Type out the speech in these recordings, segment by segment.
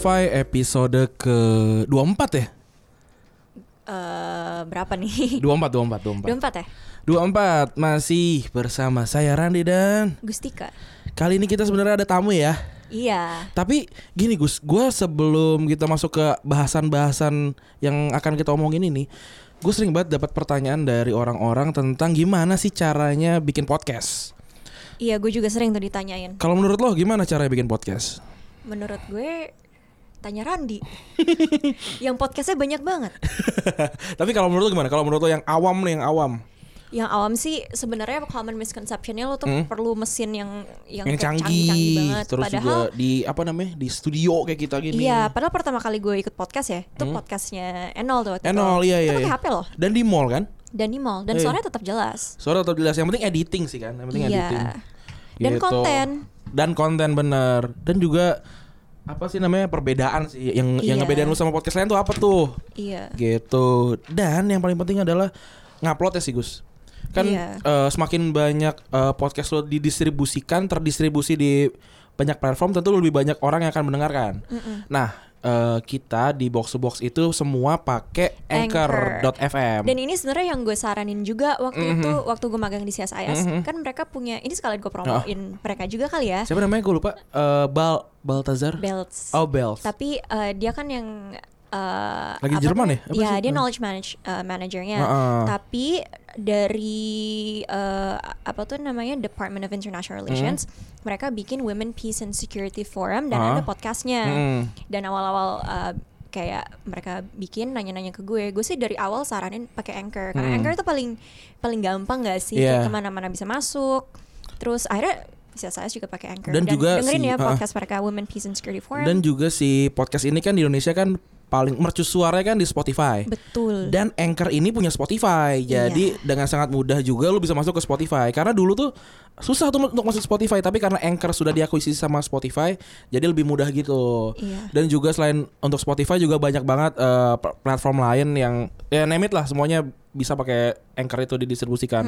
Unqualified episode ke 24 ya? Eh berapa nih? 24, 24, 24. 24 ya? 24 masih bersama saya Randi dan Gustika. kali ini kita sebenarnya ada tamu ya. Iya. Tapi gini Gus, gue sebelum kita masuk ke bahasan-bahasan yang akan kita omongin ini, gue sering banget dapat pertanyaan dari orang-orang tentang gimana sih caranya bikin podcast. Iya, gue juga sering tuh ditanyain. Kalau menurut lo gimana caranya bikin podcast? Menurut gue tanya Randi. yang podcastnya banyak banget. Tapi kalau menurut lo gimana? Kalau menurut lo yang awam nih, yang awam, Yang awam sih sebenarnya common misconceptionnya lo tuh Hmm. perlu mesin yang yang, yang kayak canggih, banget. terus Padahal juga di apa namanya di studio kayak kita gini. Iya, padahal pertama kali gue ikut podcast ya, itu podcastnya Enol tuh Hmm. Enol, iya, iya, Itu pakai iya. HP loh, Dan di mall kan? dan di mall, dan Iya. suaranya tetap jelas. Suara tetap jelas. Yang penting editing sih kan. Yang penting Iya. editing. Dan Gitu. konten. Dan konten bener. Dan juga apa sih namanya perbedaan sih yang yang Iya. ngebedain lu sama podcast lain tuh apa tuh? Iya. Gitu. Dan yang paling penting adalah ngupload ya sih Gus. Kan Iya. eh, semakin banyak eh, podcast lo didistribusikan, terdistribusi di banyak platform, tentu lebih banyak orang yang akan mendengarkan. Mm-mm. Nah, eh, kita di box to box itu semua pakai Anchor. anchor.fm. Dan ini sebenarnya yang gue saranin juga waktu Mhm. itu waktu gue magang di CSIS Mhm. kan mereka punya ini sekalian gue promoin mereka juga kali ya Siapa namanya? Gue lupa. Eh, Bal Baltazar. belts. Oh, Bells. Tapi eh, dia kan yang eh, Lagi apa Jerman ya? Iya, dia Hmm. knowledge manage eh, manajernya. Heeh. Tapi dari eh, apa tuh namanya Department of International Relations, mereka bikin Women Peace and Security Forum dan Ah. ada podcastnya. Mm. Dan awal-awal eh, kayak mereka bikin nanya-nanya ke gue, gue sih dari awal saranin pakai Anchor karena Hmm. Anchor itu paling paling gampang gak sih. Kayak ke mana-mana bisa masuk. Terus akhirnya bisa saya juga pakai Anchor Dan juga dengerin si- ya ah. podcast mereka Women Peace and Security Forum. Dan juga si podcast ini kan di Indonesia kan paling mercu suaranya kan di Spotify. Betul. Dan Anchor ini punya Spotify. Jadi dengan sangat mudah juga lu bisa masuk ke Spotify. Karena dulu tuh susah tuh untuk masuk Spotify, tapi karena Anchor sudah diakuisisi sama Spotify, jadi lebih mudah gitu. Iya. Dan juga selain untuk Spotify juga banyak banget pl- platform lain yang ya name it lah semuanya bisa pakai Anchor itu didistribusikan.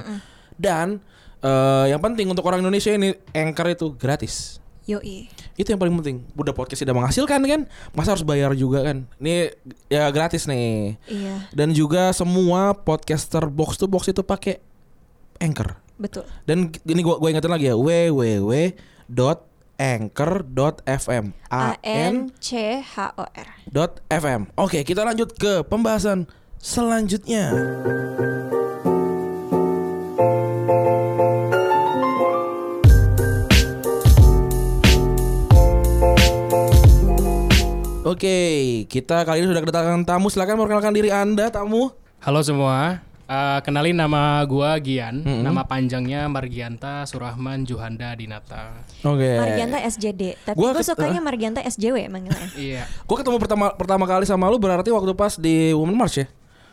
Dan eh, yang penting untuk orang Indonesia ini Anchor itu gratis. Yoi. Itu yang paling penting. Udah podcast tidak menghasilkan kan, masa harus bayar juga kan? Ini ya gratis nih. Iya, Dan juga semua podcaster box to box itu pakai Anchor. betul. Dan ini gua gua ingetin lagi ya www.anchor.fm A N C H O R. FM. Oke, kita lanjut ke pembahasan selanjutnya. Oke, kita kali ini sudah kedatangan tamu. Silakan perkenalkan diri Anda, tamu. Halo semua, Eh, kenalin nama gua Gian, Mm-mm. nama panjangnya Margianta Surahman Juhanda Dinata. Oke. Margianta SJD. Tapi Gua gue ket- sukanya Margianta SJW manggilnya. Iya, Gue ketemu pertama pertama kali sama lu berarti waktu pas di Women March ya.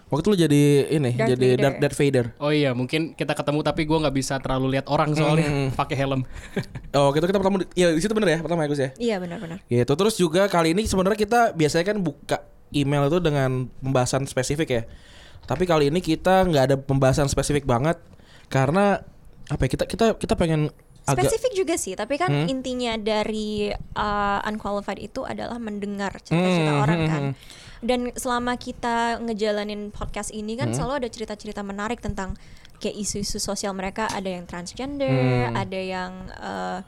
Waktu lu jadi ini, Darth jadi Vader. Darth, Darth Vader. oh iya mungkin kita ketemu tapi gua nggak bisa terlalu lihat orang soalnya Mm-mm. pakai helm. Oh, gitu kita pertama di- ya di situ bener ya, pertama ya Gus ya. Iya benar-benar. Gitu. Terus juga kali ini sebenarnya kita biasanya kan buka email itu dengan pembahasan spesifik ya. Tapi kali ini kita nggak ada pembahasan spesifik banget karena apa ya? Kita kita kita pengen agak Spesifik juga sih, tapi kan Hmm. intinya dari uh, unqualified itu adalah mendengar cerita-cerita Hmm, orang hmm, kan. hmm. Dan selama kita ngejalanin podcast ini kan Hmm. selalu ada cerita-cerita menarik tentang kayak isu-isu sosial mereka. Ada yang transgender, Hmm. ada yang uh,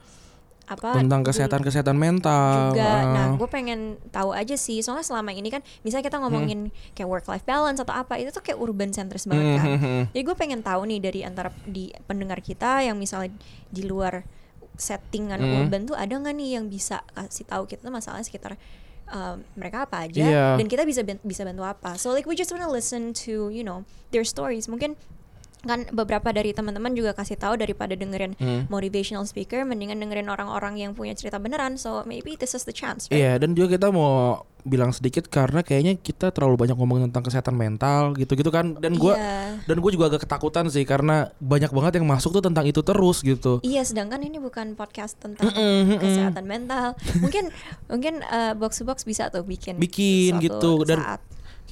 apa tentang kesehatan kesehatan mental. juga. uh, Nah, gue pengen tahu aja sih. Soalnya selama ini kan, misalnya kita ngomongin kayak work life balance atau apa, itu tuh kayak urban centris banget kan. hmm, hmm, hmm. Jadi gue pengen tahu nih dari antara di pendengar kita yang misalnya di luar settingan Hmm. urban tuh ada nggak nih yang bisa kasih tahu kita tuh masalah sekitar um, mereka apa aja Iya. dan kita bisa bisa bantu apa. So like we just wanna listen to you know their stories. Mungkin kan beberapa dari teman-teman juga kasih tahu daripada dengerin Hmm. motivational speaker mendingan dengerin orang-orang yang punya cerita beneran so maybe this is the chance right? Iya, dan juga kita mau bilang sedikit karena kayaknya kita terlalu banyak ngomongin tentang kesehatan mental gitu-gitu kan. Dan gua Iya. dan gue juga agak ketakutan sih karena banyak banget yang masuk tuh tentang itu terus gitu. Iya, sedangkan ini bukan podcast tentang kesehatan mental. Mungkin mungkin uh, box to box bisa tuh bikin Bikin gitu dan saat.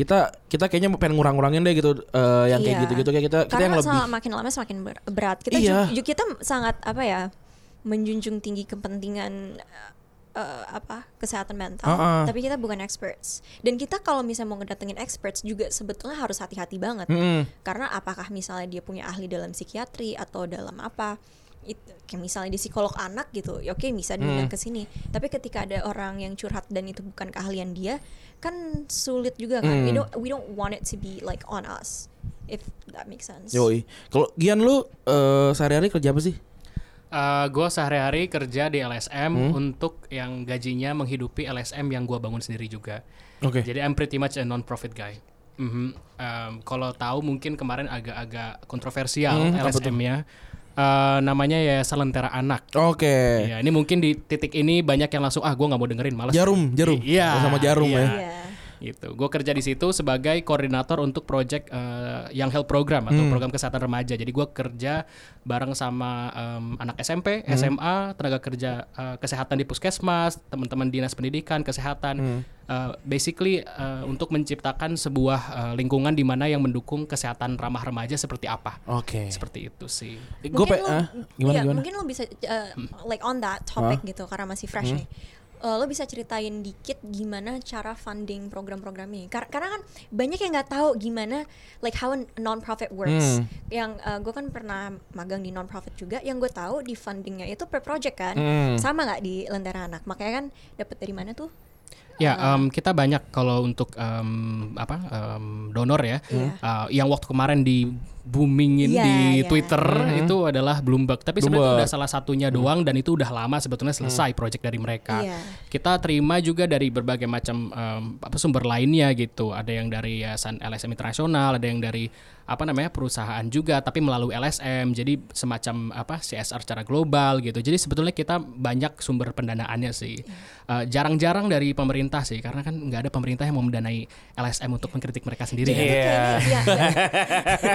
Kita kita kayaknya pengen ngurang-ngurangin deh gitu eh, yang kayak Iya. gitu-gitu kayak kita kita Karena yang lebih masalah makin lama semakin ber- berat. Kita Iya. ju- ju- kita sangat apa ya menjunjung tinggi kepentingan eh, apa kesehatan mental, Ah, ah. tapi kita bukan experts. Dan kita kalau misalnya mau ngedatengin experts juga sebetulnya harus hati-hati banget. Mm-mm. Karena apakah misalnya dia punya ahli dalam psikiatri atau dalam apa? It, kayak misalnya di psikolog anak gitu, ya oke bisa diundang ke sini. Tapi ketika ada orang yang curhat dan itu bukan keahlian dia, kan sulit juga kan. We Hmm. don't we don't want it to be like on us. If that makes sense. Yoi. Kalau Gian lu eh, sehari-hari kerja apa sih? gue Eh, sehari-hari kerja di LSM Hmm. untuk yang gajinya menghidupi LSM yang gue bangun sendiri juga. Oke. Jadi I'm pretty much a non-profit guy. Mhm. Em, kalau tahu mungkin kemarin agak-agak kontroversial Hmm, tuh? Eh, namanya ya Lentera Anak. Oke. Ya, ini mungkin di titik ini banyak yang langsung ah gue nggak mau dengerin malas. Jarum, jarum. Iya. Sama jarum iya. ya. Iya. Gitu. Gue kerja di situ sebagai koordinator untuk project eh, Young Health Program atau Hmm. program kesehatan remaja. Jadi gue kerja bareng sama em, anak SMP, Hmm. SMA, tenaga kerja eh, kesehatan di puskesmas, teman-teman dinas pendidikan, kesehatan. Hmm. Eh, basically eh, untuk menciptakan sebuah eh, lingkungan di mana yang mendukung kesehatan ramah remaja seperti apa. Oke. Seperti itu sih. Gue mungkin pe- lo, ah, gimana ya, gimana? mungkin lo bisa uh, like on that topic gitu karena masih fresh Hmm. nih. Uh, lo bisa ceritain dikit gimana cara funding program-program ini Kar- karena kan banyak yang nggak tahu gimana like how a non-profit works Hmm. yang gue kan pernah magang di non-profit juga yang gue tahu di fundingnya itu per project kan Hmm. sama nggak di Lentera Anak makanya kan dapat dari mana tuh Ya, em, kita banyak kalau untuk em, apa em, donor ya, Iya. eh, yang waktu kemarin di boomingin Iya, di iya. Twitter itu adalah Bloomberg. Tapi sebenarnya udah salah satunya doang dan itu udah lama sebetulnya selesai project dari mereka. Iya. Kita terima juga dari berbagai macam em, apa sumber lainnya gitu. Ada yang dari yayasan LSM internasional, ada yang dari apa namanya perusahaan juga tapi melalui LSM. Jadi semacam apa CSR secara global gitu. Jadi sebetulnya kita banyak sumber pendanaannya sih. Eh, jarang-jarang dari pemerintah sih karena kan nggak ada pemerintah yang mau mendanai LSM untuk mengkritik mereka sendiri. kan. Iya. Kayaknya, iya, iya.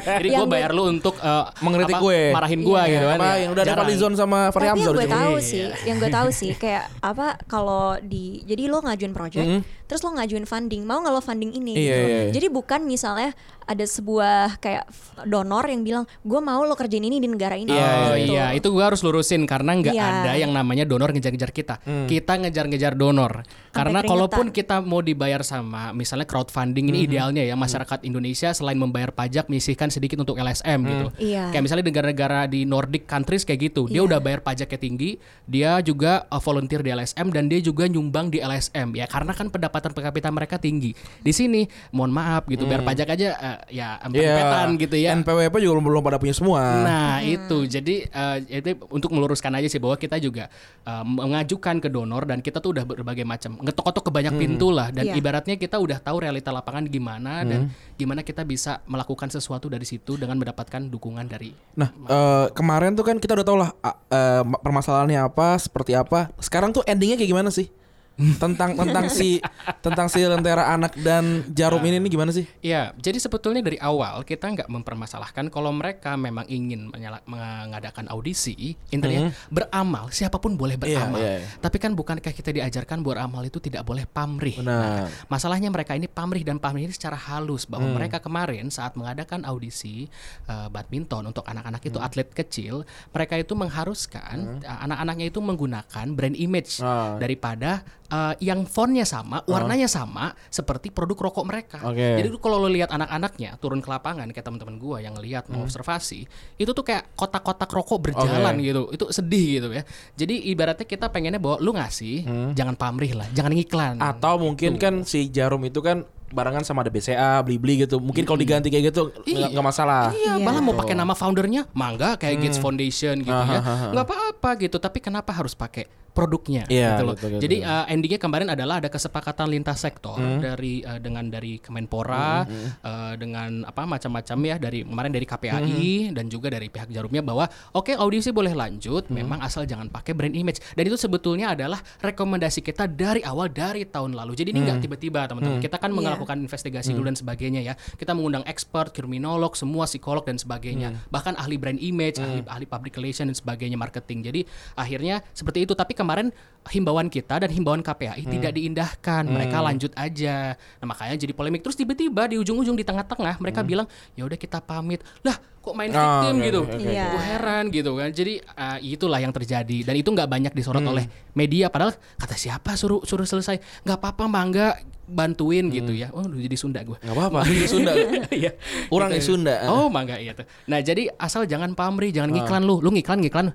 Jadi Yang gue bayar lu untuk eh, Mengkritik apa, gue. marahin gue Iya. gitu kan. Apa ya. yang udah ada. Fadlizon sama Fahri Tapi Hamzah yang gue tahu Iya. sih, yang gue tahu sih kayak apa kalau di jadi lo ngajuin project, Mhm. Terus lo ngajuin funding, mau nggak lo funding ini? Iya, gitu. iya, iya. Jadi bukan misalnya ada sebuah kayak donor yang bilang gue mau lo kerjain ini di negara ini. Iya, Oh gitu. iya, itu gue harus lurusin karena nggak Iya. ada yang namanya donor ngejar-ngejar kita. Hmm. Kita ngejar-ngejar donor. karena keringetan. kalaupun kita mau dibayar sama misalnya crowdfunding Hmm. ini idealnya ya masyarakat Indonesia selain membayar pajak menyisihkan sedikit untuk LSM gitu. Iya. Kayak misalnya negara-negara di Nordic countries kayak gitu, dia Iya. udah bayar pajaknya tinggi, dia juga uh, volunteer di LSM dan dia juga nyumbang di LSM ya karena kan pendapatan per kapita mereka tinggi. Di sini mohon maaf gitu bayar pajak aja uh, ya Hmm. Iya. gitu ya. NPWP juga belum pada punya semua. Nah itu jadi eh, itu untuk meluruskan aja sih bahwa kita juga eh, mengajukan ke donor dan kita tuh udah berbagai macam ngetok-ngetok ke banyak pintu lah dan Iya. ibaratnya kita udah tahu realita lapangan gimana dan gimana kita bisa melakukan sesuatu dari situ dengan mendapatkan dukungan dari Nah, eh, kemarin tuh kan kita udah tau lah eh, ma- permasalahannya apa, seperti apa. Sekarang tuh endingnya kayak gimana sih? Tentang tentang si tentang si lentera anak dan jarum ini nih gimana sih? Ya, jadi sebetulnya dari awal kita nggak mempermasalahkan kalau mereka memang ingin menyala- mengadakan audisi, intinya beramal, siapa pun boleh beramal. Iya, iya. Tapi kan bukankah kita diajarkan beramal itu tidak boleh pamrih. Benar. Masalahnya mereka ini pamrih dan pamrih ini secara halus bahwa Hmm. mereka kemarin saat mengadakan audisi eh, badminton untuk anak-anak itu Hmm. atlet kecil, mereka itu mengharuskan eh, anak-anaknya itu menggunakan brand image Ah. daripada eh, yang fontnya sama, warnanya sama seperti produk rokok mereka. Oke. Jadi kalau lo lihat anak-anaknya turun ke lapangan kayak teman-teman gua yang ngelihat Hmm. mengobservasi, itu tuh kayak kotak-kotak rokok berjalan Oke. gitu. Itu sedih gitu ya. Jadi ibaratnya kita pengennya bahwa lu ngasih, jangan pamrih lah, jangan ngiklan. Hmm. Atau mungkin kan si jarum itu kan barengan sama ada BCA, beli-beli gitu. Mungkin kalau diganti kayak gitu nggak masalah. Iya, Iya. malah mau pakai nama foundernya, mangga kayak Gates Foundation gitu ya. nggak apa-apa gitu, tapi kenapa harus pakai produknya Iya, gitu loh. betul, betul, Jadi betul. uh, endingnya kemarin adalah ada kesepakatan lintas sektor dari uh, dengan dari Kemenpora uh, dengan apa macam-macam ya dari kemarin dari KPAI dan juga dari pihak Jarumnya bahwa oke audisi boleh lanjut, memang asal jangan pakai brand image. Dan itu sebetulnya adalah rekomendasi kita dari awal dari tahun lalu. Jadi ini nggak tiba-tiba teman-teman. Kita kan Iya. Melakukan investigasi dulu dan sebagainya ya. Kita mengundang expert, kriminolog, semua psikolog dan sebagainya. Bahkan ahli brand image, ahli ahli public relation dan sebagainya marketing. Jadi Jadi akhirnya seperti itu. Tapi kemarin himbauan kita dan himbauan KPAI tidak diindahkan. Mereka lanjut aja. Nah, makanya jadi polemik. Terus tiba-tiba di ujung-ujung di tengah-tengah mereka bilang, "Ya udah kita pamit." Lah, kok main Oh, victim oke, gitu? oke, oke. Iya. Gue heran gitu kan. Jadi uh, itulah yang terjadi dan itu nggak banyak disorot oleh media. Padahal kata siapa suruh suruh selesai? Nggak apa-apa, Bangga bantuin gitu ya. Oh, udah jadi Sunda gue. Nggak apa-apa. Di Sunda. Iya. Orang Gitu. Sunda. Oh, mangga iya tuh. Nah, jadi asal jangan pamrih, jangan Ah. ngiklan lu. Lu ngiklan ngiklan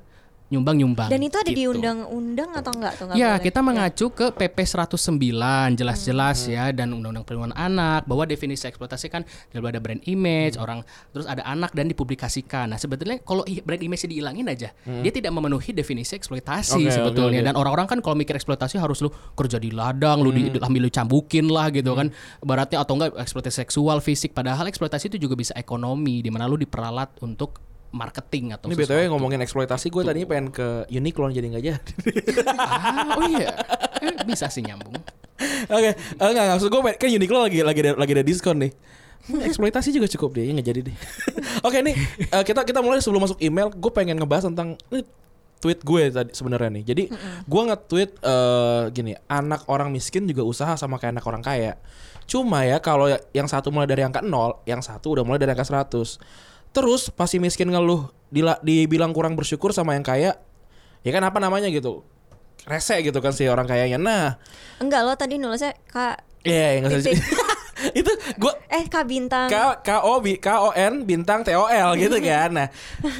nyumbang-nyumbang. Dan itu ada di gitu. undang-undang atau enggak tuh? Ya, boleh? kita mengacu ke PP 109 jelas-jelas ya dan Undang-Undang Perlindungan Anak bahwa definisi eksploitasi kan ada brand image, orang terus ada anak dan dipublikasikan. Nah, sebetulnya kalau brand image dihilangin aja, dia tidak memenuhi definisi eksploitasi Oke, sebetulnya. oke, oke. Dan orang-orang kan kalau mikir eksploitasi harus lu kerja di ladang, lu di ambil lu cambukin lah gitu kan. Baratnya atau enggak eksploitasi seksual, fisik padahal eksploitasi itu juga bisa ekonomi di mana lu diperalat untuk marketing atau Ini sesuatu. btw ngomongin eksploitasi, gue tadinya pengen ke Uniqlo jadi nggak jadi. Ah, oh iya. Eh, bisa sih nyambung. Oke, eh, enggak, enggak, maksud gue kan Uniqlo lagi lagi ada, lagi ada diskon nih. Hmm, eksploitasi juga cukup deh, nggak jadi deh. Oke nih, eh, kita kita mulai sebelum masuk email, gue pengen ngebahas tentang ini tweet gue tadi sebenarnya nih. Jadi gue nge-tweet eh, gini, anak orang miskin juga usaha sama kayak anak orang kaya. Cuma ya kalau ya- yang satu mulai dari angka 0, yang satu udah mulai dari angka 100. Terus pas si miskin ngeluh dila- dibilang kurang bersyukur sama yang kaya, ya kan apa namanya gitu. Rese gitu kan si orang kayanya. Nah, Enggak lo tadi nulisnya Kak Iya, yang nggak usah itu gua eh Kak Bintang. K K O B K O N bintang T O L gitu kan. Nah,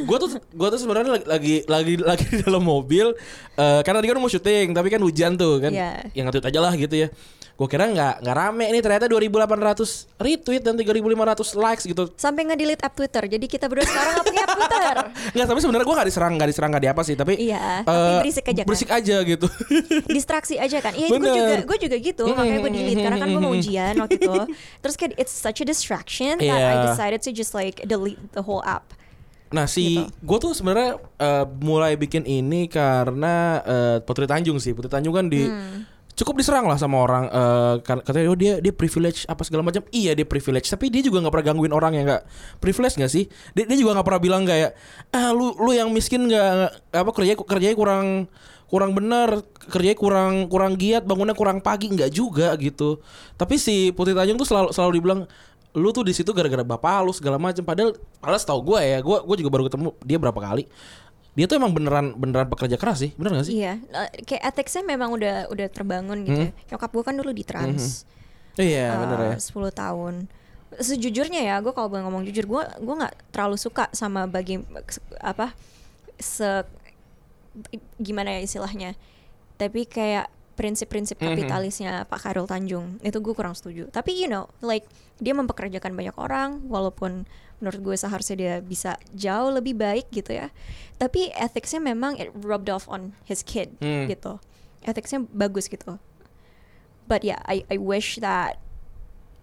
gua tuh gua tuh sebenarnya lagi lagi lagi di dalam mobil eh karena tadi kan mau syuting tapi kan hujan tuh kan. Iya. Yang nge-tweet aja lah gitu ya. Gua kira nggak nggak rame ini ternyata 2800 retweet dan 3500 likes gitu. Sampai nge-delete app Twitter. Jadi kita berdua sekarang nggak punya app Twitter. Nggak, tapi sebenarnya gua nggak diserang, nggak diserang nggak di apa sih, tapi Iya, eh, tapi berisik aja kan. Berisik aja gitu. Distraksi aja kan. Iya, gue juga gue juga gitu. Makanya gue delete karena kan gue mau ujian waktu itu. Terus kayak it's such a distraction that I Iya. decided to just like delete the whole app. Nah si Gitu. gue tuh sebenarnya eh, mulai bikin ini karena eh, Putri Tanjung sih Putri Tanjung kan di cukup diserang lah sama orang kar- katanya oh dia dia privilege apa segala macam. Iya dia privilege. Tapi dia juga nggak pernah gangguin orang yang nggak privilege nggak sih? Dia, dia juga nggak pernah bilang kayak ah lu lu yang miskin nggak apa kerja kerjanya kurang kurang benar kerjanya kurang kurang giat bangunnya kurang pagi. Nggak juga gitu. Tapi si Putri Tanjung tuh selalu selalu dibilang lu tuh di situ gara-gara bapak lu segala macam. Padahal padahal setahu gue ya gue gue juga baru ketemu dia berapa kali dia tuh emang beneran beneran pekerja keras sih bener gak sih Iya, eh, kayak ethicsnya memang udah udah terbangun gitu. ya. Nyokap gue kan dulu di trans. iya eh, bener ya 10 tahun. Sejujurnya ya, gue kalau boleh ngomong jujur, gue gue nggak terlalu suka sama bagi apa se gimana ya istilahnya. Tapi kayak prinsip-prinsip kapitalisnya Pak Khairul Tanjung itu gue kurang setuju. Tapi you know, like dia mempekerjakan banyak orang, walaupun menurut gue seharusnya dia bisa jauh lebih baik gitu ya. Tapi ethicsnya memang it rubbed off on his kid Hmm. gitu. Ethicsnya bagus gitu. But yeah, I I wish that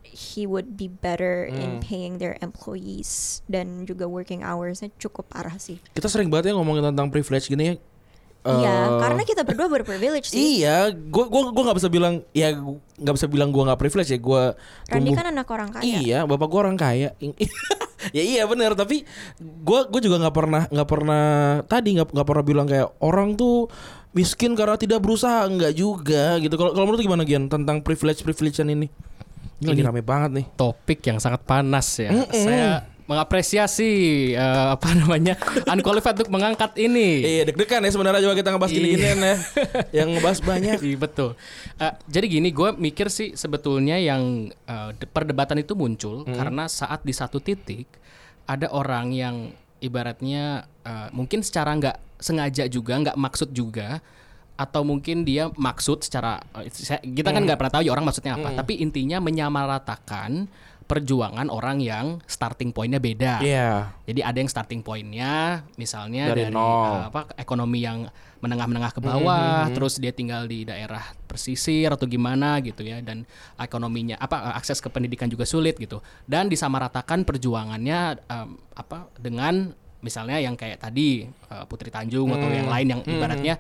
he would be better in paying their employees dan juga working hoursnya cukup parah sih. kita sering banget ya ngomongin tentang privilege gini ya Iya, Eh, karena kita berdua berprivilege sih. Iya, gue gua gua nggak bisa bilang ya nggak bisa bilang gue nggak privilege ya gue Randy kan anak orang kaya. Iya, bapak gue orang kaya. ya iya benar, tapi gue gue juga nggak pernah nggak pernah tadi nggak nggak pernah bilang kayak orang tuh miskin karena tidak berusaha nggak juga gitu. Kalau kalau menurut gimana Gian tentang privilege privilegean ini? Ini, lagi Ini- rame banget nih. topik yang sangat panas ya. Saya mengapresiasi eh, apa namanya unqualified untuk mengangkat ini. Iya deg-degan ya sebenarnya juga kita ngebahas gini-ginian ya. Yang ngebahas banyak. Iya betul. Eh, jadi gini, gue mikir sih sebetulnya yang de- perdebatan itu muncul karena saat di satu titik ada orang yang ibaratnya eh, mungkin secara nggak sengaja juga, nggak maksud juga, atau mungkin dia maksud secara kita kan nggak pernah tahu ya orang maksudnya apa. Tapi intinya menyamaratakan perjuangan orang yang starting pointnya beda. Iya. Jadi ada yang starting pointnya misalnya Dari dari, nol. uh, apa ekonomi yang menengah-menengah ke bawah, terus dia tinggal di daerah pesisir atau gimana gitu ya dan ekonominya apa uh, akses ke pendidikan juga sulit gitu. Dan disamaratakan perjuangannya um, apa dengan misalnya yang kayak tadi uh, Putri Tanjung atau yang lain yang ibaratnya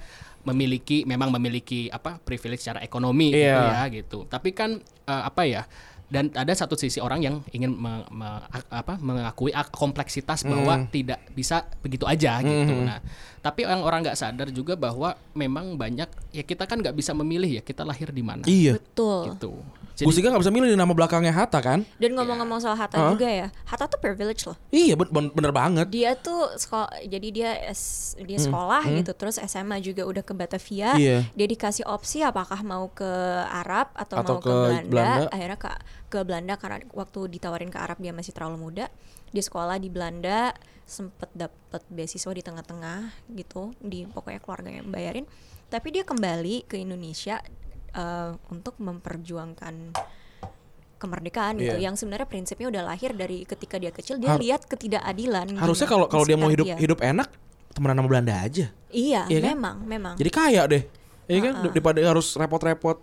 memiliki memang memiliki apa privilege secara ekonomi gitu Iya. ya gitu. Tapi kan uh, apa ya? Dan ada satu sisi orang yang ingin me- me- apa mengakui ak- kompleksitas bahwa tidak bisa begitu aja gitu. Nah, Tapi yang orang nggak sadar juga bahwa memang banyak ya kita kan nggak bisa memilih ya kita lahir di mana. Iya. Betul. Gitu. Gue sih nggak bisa milih nama belakangnya Hatta kan? Dan ngomong-ngomong soal Hatta Hah? juga ya, Hatta tuh privilege loh. Iya ben- ben- bener banget. Dia tuh sekolah, jadi dia S- dia sekolah gitu, terus SMA juga udah ke Batavia. Hmm. Iya. Dia dikasih opsi apakah mau ke Arab atau, Atau mau ke ke, Belanda. Belanda. Akhirnya ke ke Belanda karena waktu ditawarin ke Arab dia masih terlalu muda. Dia sekolah di Belanda, sempet dapet beasiswa di tengah-tengah gitu, di pokoknya keluarganya yang bayarin. Tapi dia kembali ke Indonesia eh, untuk memperjuangkan kemerdekaan gitu Iya. yang sebenarnya prinsipnya udah lahir dari ketika dia kecil dia Har- lihat ketidakadilan Harusnya di- kalau di kalau dia mau hidup dia. hidup enak temenan sama Belanda aja. iya, Iya kan? memang memang Jadi kaya deh. Iya kan daripada harus repot-repot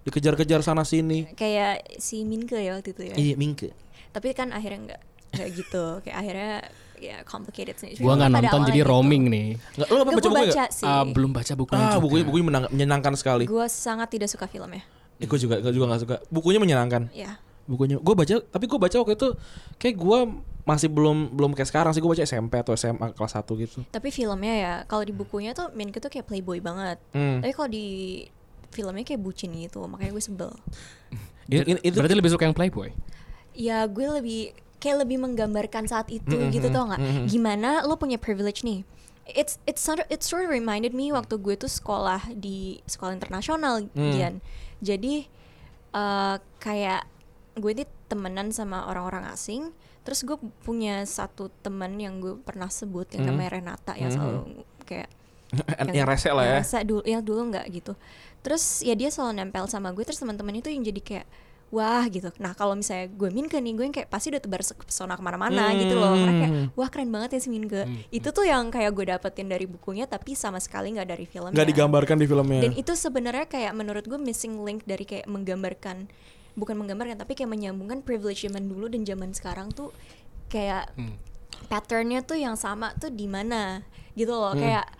dikejar-kejar sana sini. kayak si Minke ya waktu itu ya Iya, mingke. tapi kan akhirnya nggak nggak gitu kayak akhirnya ya complicated sih Gua nggak nonton jadi gitu. roaming nih. Enggak, lu apa Nggak, baca buku baca sih Ah, belum baca bukunya Ah, juga. bukunya bukunya menang- menyenangkan sekali. gue sangat tidak suka filmnya Eh, gue juga gue juga gak suka. Bukunya menyenangkan. ya Bukunya gue baca tapi gue baca waktu itu kayak gue masih belum belum kayak sekarang sih gue baca SMP atau SMA kelas 1 gitu. tapi filmnya ya kalau di bukunya tuh Minke tuh kayak playboy banget Hmm. tapi kalau di filmnya kayak bucin gitu makanya gue sebel itu Berarti lebih suka yang Playboy. ya gue lebih kayak lebih menggambarkan saat itu gitu tau nggak? Gimana lo punya privilege nih? It's it's sort of, it sort of reminded me waktu gue tuh sekolah di sekolah internasional Gian. Jadi eh, kayak gue ini temenan sama orang-orang asing terus gue punya satu teman yang gue pernah sebut yang namanya Renata yang selalu kayak yang rese lah ya. yang rese dulu yang dulu nggak gitu. Terus ya dia selalu nempel sama gue terus teman-teman itu yang jadi kayak wah gitu. Nah kalau misalnya gue Minke nih gue yang kayak pasti udah tebar pesona ke mana-mana gitu loh. Karena kayak Hmm. wah keren banget ya si Minke itu tuh yang kayak gue dapetin dari bukunya tapi sama sekali nggak dari filmnya. Nggak digambarkan di filmnya. dan itu sebenarnya kayak menurut gue missing link dari kayak menggambarkan bukan menggambarkan tapi kayak menyambungkan privilege zaman dulu dan zaman sekarang tuh kayak patternnya tuh yang sama tuh di mana gitu loh. Kayak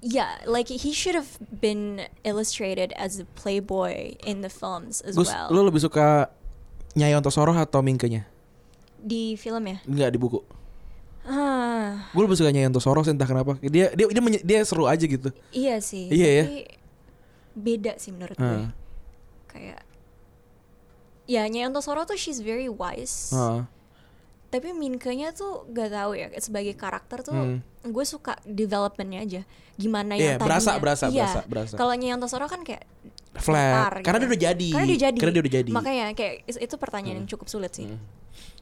yeah like he should have been illustrated as a playboy in the films as Gus, well lu lebih suka Nyai Ontosoro atau Mingkenya? di film ya Enggak di buku. ah Gue lebih suka Nyai Ontosoro sih entah kenapa. Dia dia dia, menye- dia seru aja gitu. iya sih Iya ya? beda sih menurut gue Hmm. kayak ya Nyai Ontosoro tuh she's very wise Heeh. Tapi Minkenya tuh gak tahu ya sebagai karakter tuh Hmm. gue suka developmentnya aja gimana Iya, yang berasa, tadinya berasa, iya. berasa, berasa. kalau Nyai Ontosoro kan kayak Flat. datar Karena gitu. dia udah jadi. karena dia jadi Karena dia udah jadi. Hmm. makanya kayak itu pertanyaan yang cukup sulit sih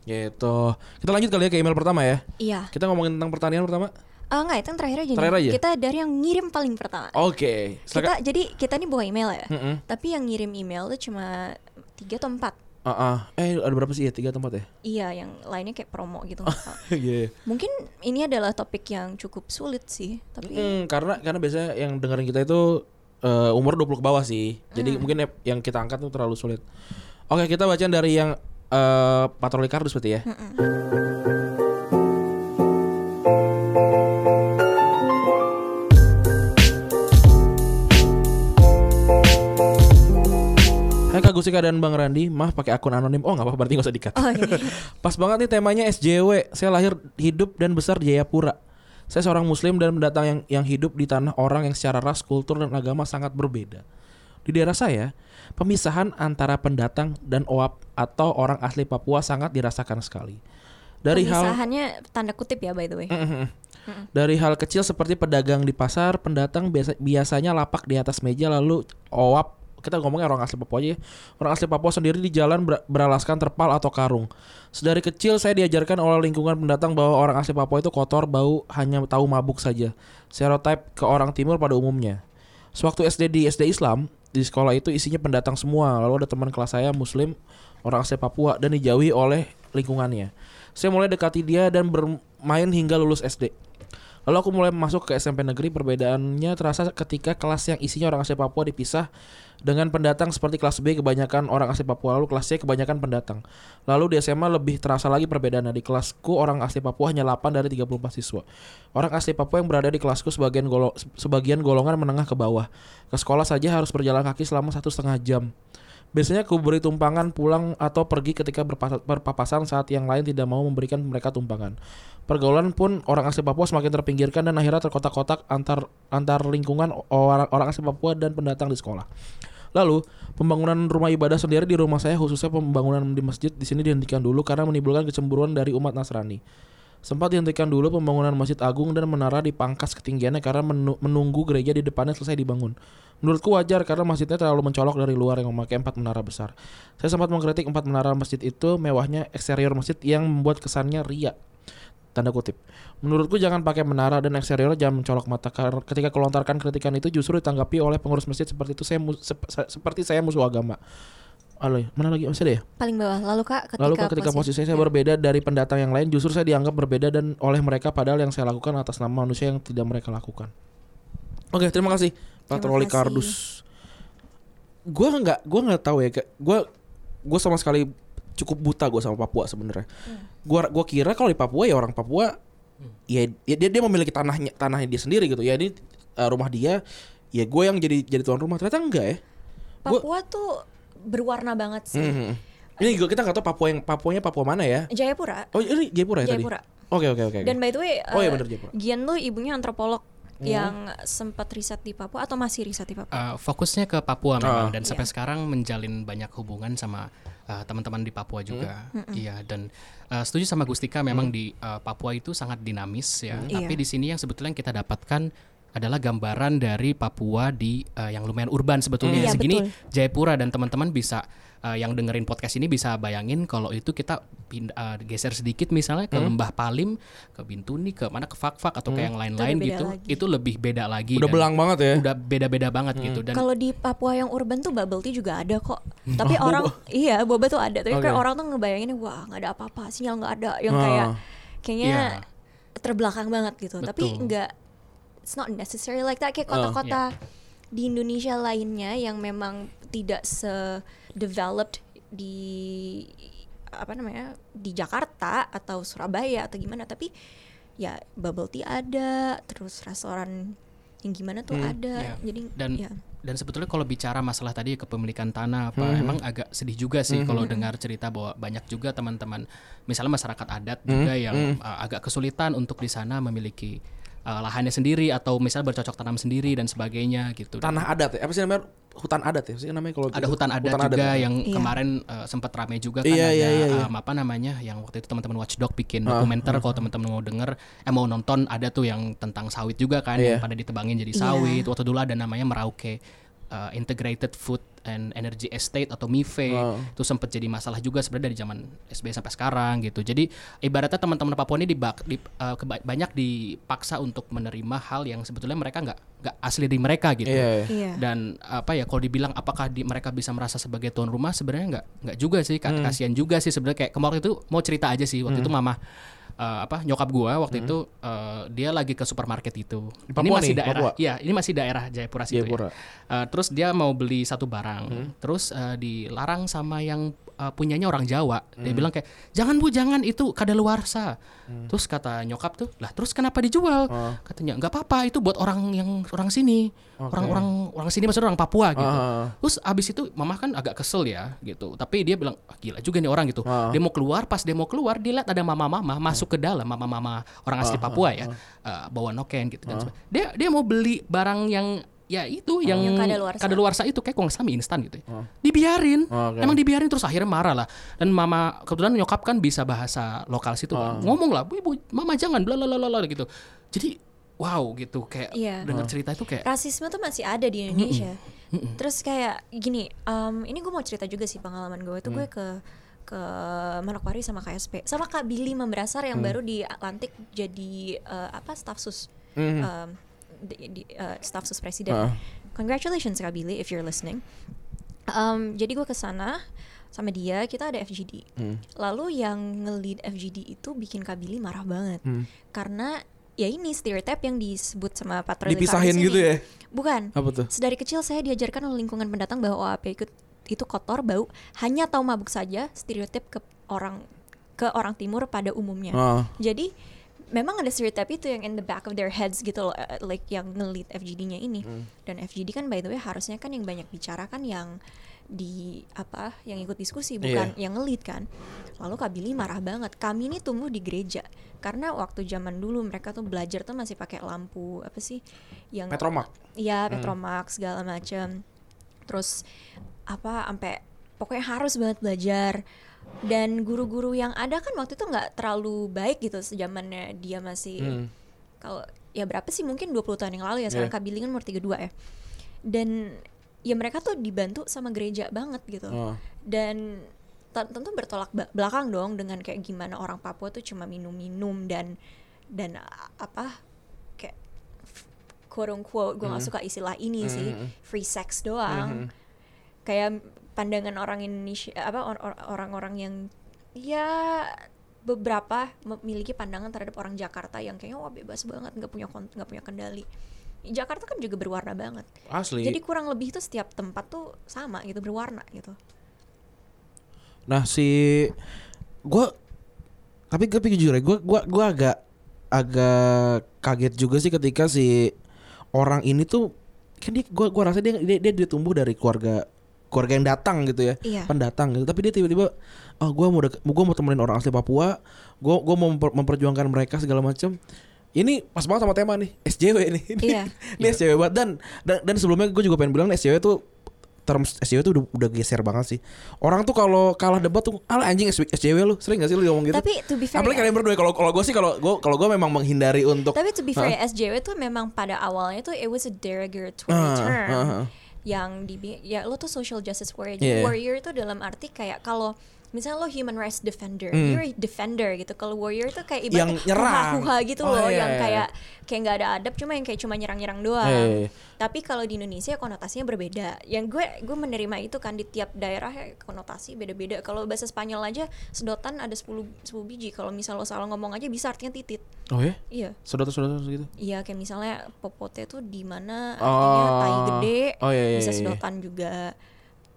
Gitu. Kita lanjut kali ya ke email pertama ya. iya Kita ngomongin tentang pertanian pertama. Ah enggak itu yang terakhir aja nih. Terakhir aja? kita dari yang ngirim paling pertama Oke. kita Silakan. jadi kita nih buka email ya Mm-mm. tapi yang ngirim email tuh cuma tiga atau empat Ah, ah. Eh ada berapa sih ya? Tiga tempat ya? iya yang lainnya kayak promo gitu Iya. mungkin ini adalah topik yang cukup sulit sih tapi Hmm, karena karena biasanya yang dengerin kita itu eh, umur 20 ke bawah sih. Jadi Hmm. mungkin yang kita angkat tuh terlalu sulit. Oke, kita bacaan dari yang eh, patroli kardus berarti ya. Hai Kak Gusika dan Bang Randi, maaf pakai akun anonim. Oh nggak apa-apa berarti nggak usah dikat. oh iya. Pas banget nih temanya SJW. Saya lahir hidup dan besar di Jayapura. Saya seorang muslim dan mendatang yang yang hidup di tanah orang yang secara ras, kultur dan agama sangat berbeda. Di daerah saya, pemisahan antara pendatang dan OAP atau orang asli Papua sangat dirasakan sekali. Dari hal Pemisahannya tanda kutip ya by the way dari hal kecil seperti pedagang di pasar, pendatang biasa, biasanya lapak di atas meja lalu OAP kita ngomongnya orang asli Papua aja ya. Orang asli Papua sendiri di jalan ber- beralaskan terpal atau karung. Sedari kecil saya diajarkan oleh lingkungan pendatang bahwa orang asli Papua itu kotor, bau, hanya tahu mabuk saja. Stereotype ke orang timur pada umumnya. Sewaktu SD di SD Islam, di sekolah itu isinya pendatang semua. Lalu ada teman kelas saya muslim, orang asli Papua dan dijauhi oleh lingkungannya. Saya mulai dekati dia dan bermain hingga lulus SD. Lalu aku mulai masuk ke SMP negeri. Perbedaannya terasa ketika kelas yang isinya orang asli Papua dipisah dengan pendatang seperti kelas B kebanyakan orang asli Papua, lalu kelas C kebanyakan pendatang. Lalu di SMA lebih terasa lagi perbedaannya. Di kelasku orang asli Papua hanya 8 dari 34 siswa. Orang asli Papua yang berada di kelasku sebagian golo- sebagian golongan menengah ke bawah. Ke sekolah saja harus berjalan kaki selama satu setengah jam. Biasanya ku beri tumpangan pulang atau pergi ketika berpapasan saat yang lain tidak mau memberikan mereka tumpangan. Pergaulan pun orang asli Papua semakin terpinggirkan dan akhirnya terkotak-kotak antar antar lingkungan orang orang asli Papua dan pendatang di sekolah. Lalu, pembangunan rumah ibadah sendiri di rumah saya khususnya pembangunan di masjid di sini dihentikan dulu karena menimbulkan kecemburuan dari umat Nasrani. Sempat dihentikan dulu pembangunan Masjid Agung dan menara dipangkas ketinggiannya karena menu- menunggu gereja di depannya selesai dibangun. Menurutku wajar karena masjidnya terlalu mencolok dari luar yang memakai empat menara besar. Saya sempat mengkritik empat menara masjid itu mewahnya eksterior masjid yang membuat kesannya ria. Tanda kutip. Menurutku jangan pakai menara dan eksterior jangan mencolok mata karena ketika kelontarkan kritikan itu justru ditanggapi oleh pengurus masjid seperti itu saya sep- se- seperti saya musuh agama. Halo, mana lagi masih ada ya? Paling bawah. Lalu Kak ketika Lalu kan ketika posisi saya berbeda dari pendatang yang lain, justru saya dianggap berbeda dan oleh mereka padahal yang saya lakukan atas nama manusia yang tidak mereka lakukan. Oke, terima kasih Patroli. Kardus. Gua nggak, gua nggak tahu ya, gua, gua sama sekali cukup buta gue sama Papua sebenarnya. Gua, gua kira kalau di Papua ya orang Papua, ya, ya dia dia memiliki tanahnya, tanahnya dia sendiri gitu. Ya ini eh, rumah dia, ya gue yang jadi jadi tuan rumah. Ternyata enggak ya. Gua- Papua tuh berwarna banget sih. Mhm. Ini juga kita nggak tahu Papua yang Papuanya Papua mana ya? Jayapura. Oh ini Jayapura ya Jayapura. tadi? Oke oke oke. oke. Dan by the way, Oh iya eh, bener, Jayapura. Gian tuh ibunya antropolog Hmm. yang sempat riset di Papua atau masih riset di Papua? Uh, fokusnya ke Papua Ah. memang dan sampai Iya. sekarang menjalin banyak hubungan sama uh, teman-teman di Papua juga. Iya dan uh, setuju sama Gustika memang di uh, Papua itu sangat dinamis ya. Iya. Tapi di sini yang sebetulnya yang kita dapatkan adalah gambaran dari Papua di uh, yang lumayan urban sebetulnya. Iya, Segini betul. Jayapura dan teman-teman bisa uh, yang dengerin podcast ini bisa bayangin kalau itu kita pind- uh, geser sedikit misalnya ke Lembah Palim, ke Bintuni, ke mana ke Fakfak atau ke yang lain-lain gitu. lagi. Itu lebih beda lagi. Udah belang banget ya. Udah beda-beda banget gitu dan Kalau di Papua yang urban tuh bubble tea juga ada kok. Tapi orang iya boba tuh ada. Tapi Hmm. Oke. kayak orang tuh ngebayanginnya wah nggak ada apa-apa, sinyal nggak ada. Yang Ah. kayak kayaknya Iya. terbelakang banget gitu. Tapi Betul. nggak it's not necessary like that kayak kota-kota di Indonesia lainnya yang memang tidak se developed di apa namanya di Jakarta atau Surabaya atau gimana tapi ya bubble tea ada terus restoran yang gimana tuh Hmm, ada iya. jadi dan ya. dan sebetulnya kalau bicara masalah tadi kepemilikan tanah apa Hmm. emang agak sedih juga sih kalau dengar cerita bahwa banyak juga teman-teman misalnya masyarakat adat juga yang uh, agak kesulitan untuk di sana memiliki uh, lahannya sendiri atau misalnya bercocok tanam sendiri dan sebagainya gitu. Dan Tanah adat ya. Apa sih namanya? Hutan adat ya sih namanya kalau ada gitu? hutan adat juga ya? yang Iya. kemarin uh, sempat ramai juga kan Iya, ada iya, iya, iya. um, apa namanya yang waktu itu teman-teman Watchdog bikin Ah, dokumenter kalau teman-teman mau denger eh mau nonton ada tuh yang tentang sawit juga kan Iya. yang pada ditebangin jadi Iya. sawit waktu dulu ada namanya Merauke uh, Integrated Food and Energy Estate atau MIFE Ah. itu sempat jadi masalah juga sebenarnya dari zaman SBY sampai sekarang gitu jadi ibaratnya teman-teman Papua ini dibak, di, uh, keba- banyak dipaksa untuk menerima hal yang sebetulnya mereka nggak nggak asli dari mereka gitu Iya. iya. Iya. dan apa ya kalau dibilang apakah di, mereka bisa merasa sebagai tuan rumah sebenarnya nggak nggak juga sih Hmm. kasihan juga sih sebenarnya kayak kemarin itu mau cerita aja sih waktu itu mama eh, apa nyokap gua waktu itu eh, dia lagi ke supermarket itu Hmm. Di ini Papua masih nih, daerah Papua? iya ini masih daerah Jayapura situ Jayapura. ya Eh, terus dia mau beli satu barang Hmm. terus eh, dilarang sama yang eh, punyanya orang Jawa dia Hmm. bilang kayak jangan bu jangan itu kadaluarsa terus kata nyokap tuh lah terus kenapa dijual Oh. katanya nggak apa-apa itu buat orang yang orang sini orang-orang orang sini maksudnya orang Papua gitu Ah. terus abis itu mama kan agak kesel ya gitu tapi dia bilang ah, gila juga nih orang gitu Ah. dia mau keluar pas dia mau keluar dia lihat ada mama-mama masuk ke dalam mama-mama orang asli Papua ya eh, bawa noken gitu dan sebagainya. dia dia mau beli barang yang ya itu yang, Yang kadaluarsa. kadaluarsa itu kayak mie instan gitu ya. dibiarin. Oke. emang dibiarin terus akhirnya marah lah. Dan mama kebetulan nyokap kan bisa bahasa lokal situ kan. ngomong lah bu ibu mama jangan bla bla bla bla gitu. Jadi wow gitu. Kayak Iya. dengar cerita itu kayak rasisme tuh masih ada di Indonesia. Terus kayak gini, em, ini gue mau cerita juga sih pengalaman gue itu gue ke ke Manokwari sama KSP sama Kak Billy Membrasar yang baru dilantik jadi eh, apa staf sus. Em, di, di- eh, staf sus presiden. Ah. Congratulations Kak Billy if you're listening. Em, jadi gue ke sana sama dia kita ada FGD. Lalu yang nge-lead FGD itu bikin Kak Billy marah banget karena ya ini stereotip yang disebut sama patroli Dipisahin gitu ya? Bukan. Apa tuh? Sedari kecil saya diajarkan oleh lingkungan pendatang bahwa OAP itu, itu kotor, bau, hanya tahu mabuk saja, stereotip ke orang ke orang timur pada umumnya. Ah. Jadi memang ada stereotip itu yang in the back of their heads gitu loh, eh, like yang nge-lead FGD-nya ini. Hmm. Dan FGD kan by the way harusnya kan yang banyak bicara kan yang di apa yang ikut diskusi bukan Iya. yang ngelit kan lalu Kak Billy marah banget kami ini tumbuh di gereja karena waktu zaman dulu mereka tuh belajar tuh masih pakai lampu apa sih yang Petromak. Iya, Petromax segala macam. Terus apa sampai pokoknya harus banget belajar. Dan guru-guru yang ada kan waktu itu nggak terlalu baik gitu sejamannya dia masih Hmm. kalau ya berapa sih mungkin 20 tahun yang lalu ya sekarang. Kak Billy kan umur 32 ya. Dan ya mereka tuh dibantu sama gereja banget gitu. Oh. Dan te- tentu bertolak belakang dong dengan kayak gimana orang Papua tuh cuma minum-minum dan dan apa kayak quote unquote gue Hmm. gak suka istilah ini sih free sex doang kayak pandangan orang Indonesia apa or- or- orang-orang yang ya beberapa memiliki pandangan terhadap orang Jakarta yang kayaknya wah bebas banget nggak punya nggak punya kendali. Jakarta kan juga berwarna banget. Asli. jadi kurang lebih itu setiap tempat tuh sama gitu berwarna gitu. Nah si gue tapi tapi jujur ya gue gua gua agak agak kaget juga sih ketika si orang ini tuh kan dia gua gua rasa dia dia dia, dia tumbuh dari keluarga keluarga yang datang gitu ya Iya. pendatang gitu. Tapi dia tiba-tiba oh gue mau dek- gua mau temenin orang asli Papua gue gua mau memper- memperjuangkan mereka segala macam ini pas banget sama tema nih SJW nih ini, Iya. ini SJW banget. Dan, dan dan sebelumnya gue juga pengen bilang SJW tuh terms SJW tuh udah, udah geser banget sih. Orang tuh kalau kalah debat tuh ala anjing SJW lu sering gak sih lu ngomong gitu? Tapi to be fair apalagi ya- kalian berdua kalau kalau gue sih kalau gue kalau gue memang menghindari untuk Tapi to be fair, ya, SJW tuh memang pada awalnya tuh it was a derogatory Ah, term. ah, ah. Yang di ya lo tuh social justice warrior. Yeah. Jadi warrior itu dalam arti kayak kalau misalnya lo human rights defender, Hmm. you're a defender gitu. Kalau warrior tuh kayak Yang ibaratnya nyerang. huha gitu Oh, loh, iya, yang iya. kayak kayak nggak ada adab, cuma yang kayak cuma nyerang-nyerang doang. Iya, iya, iya. Tapi kalau di Indonesia konotasinya berbeda. Yang gue gue menerima itu kan di tiap daerah ya, konotasi beda-beda. Kalau bahasa Spanyol aja sedotan ada 10 10 biji. Kalau misal lo salah ngomong aja bisa artinya titit. oh ya Iya. saudara saudara gitu Iya kayak misalnya popote tuh di mana Oh. artinya tai gede, Oh, iya, iya, bisa iya. sedotan juga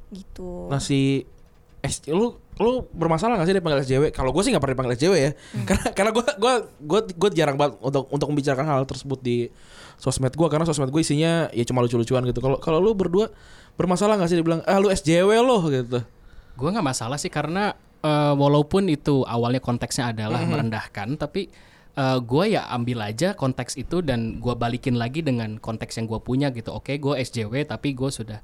gitu. Nah S lu lu bermasalah gak sih dipanggil SJW? Kalau gue sih nggak pernah dipanggil SJW ya, Hmm. karena karena gue gue gue gue jarang banget untuk untuk membicarakan hal tersebut di sosmed gue karena sosmed gue isinya ya cuma lucu-lucuan gitu. Kalau kalau lu berdua bermasalah gak sih dibilang ah lu SJW lo gitu? Gue nggak masalah sih karena eh, walaupun itu awalnya konteksnya adalah merendahkan, tapi gue ya ambil aja konteks itu dan gue balikin lagi dengan konteks yang gue punya gitu. Oke, gue SJW tapi gue sudah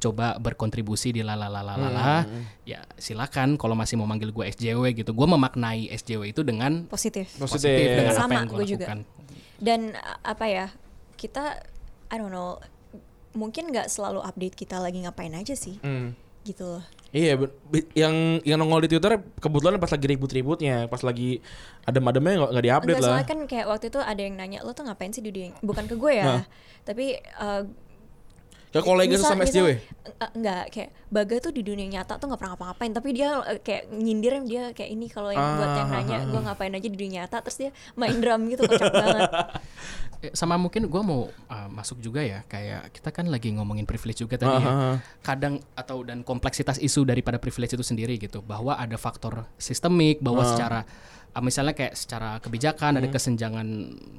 coba berkontribusi di lalalalalala. Ya silakan kalau masih mau manggil gue SJW gitu. Gue memaknai SJW itu dengan Positif. positif dengan apa Sama, yang gue gue juga. lakukan. Dan apa ya kita, I don't know, mungkin nggak selalu update kita lagi ngapain aja sih, Hmm. gitu loh. Iya, yang yang nongol di Twitter kebetulan pas lagi ribut-ributnya, pas lagi adem-ademnya nggak nggak diupdate Enggak lah. soalnya kan kayak waktu itu ada yang nanya lo tuh ngapain sih di dunia bukan ke gue ya, Nah. tapi uh, Ke kolega misal- sama SJW. eh, enggak kayak Baga tuh di dunia nyata tuh nggak pernah ngapa-ngapain tapi dia eh, kayak nyindir dia kayak ini kalau yang buat yang Ah, nanya ah, gue ngapain aja di dunia nyata terus dia main drum gitu kocak banget Eh, Sama mungkin gue mau uh, masuk juga ya kayak kita kan lagi ngomongin privilege juga Ah, tadi ya. ah, ah. Kadang atau dan kompleksitas isu daripada privilege itu sendiri gitu bahwa ada faktor sistemik bahwa secara uh, misalnya kayak secara kebijakan ada kesenjangan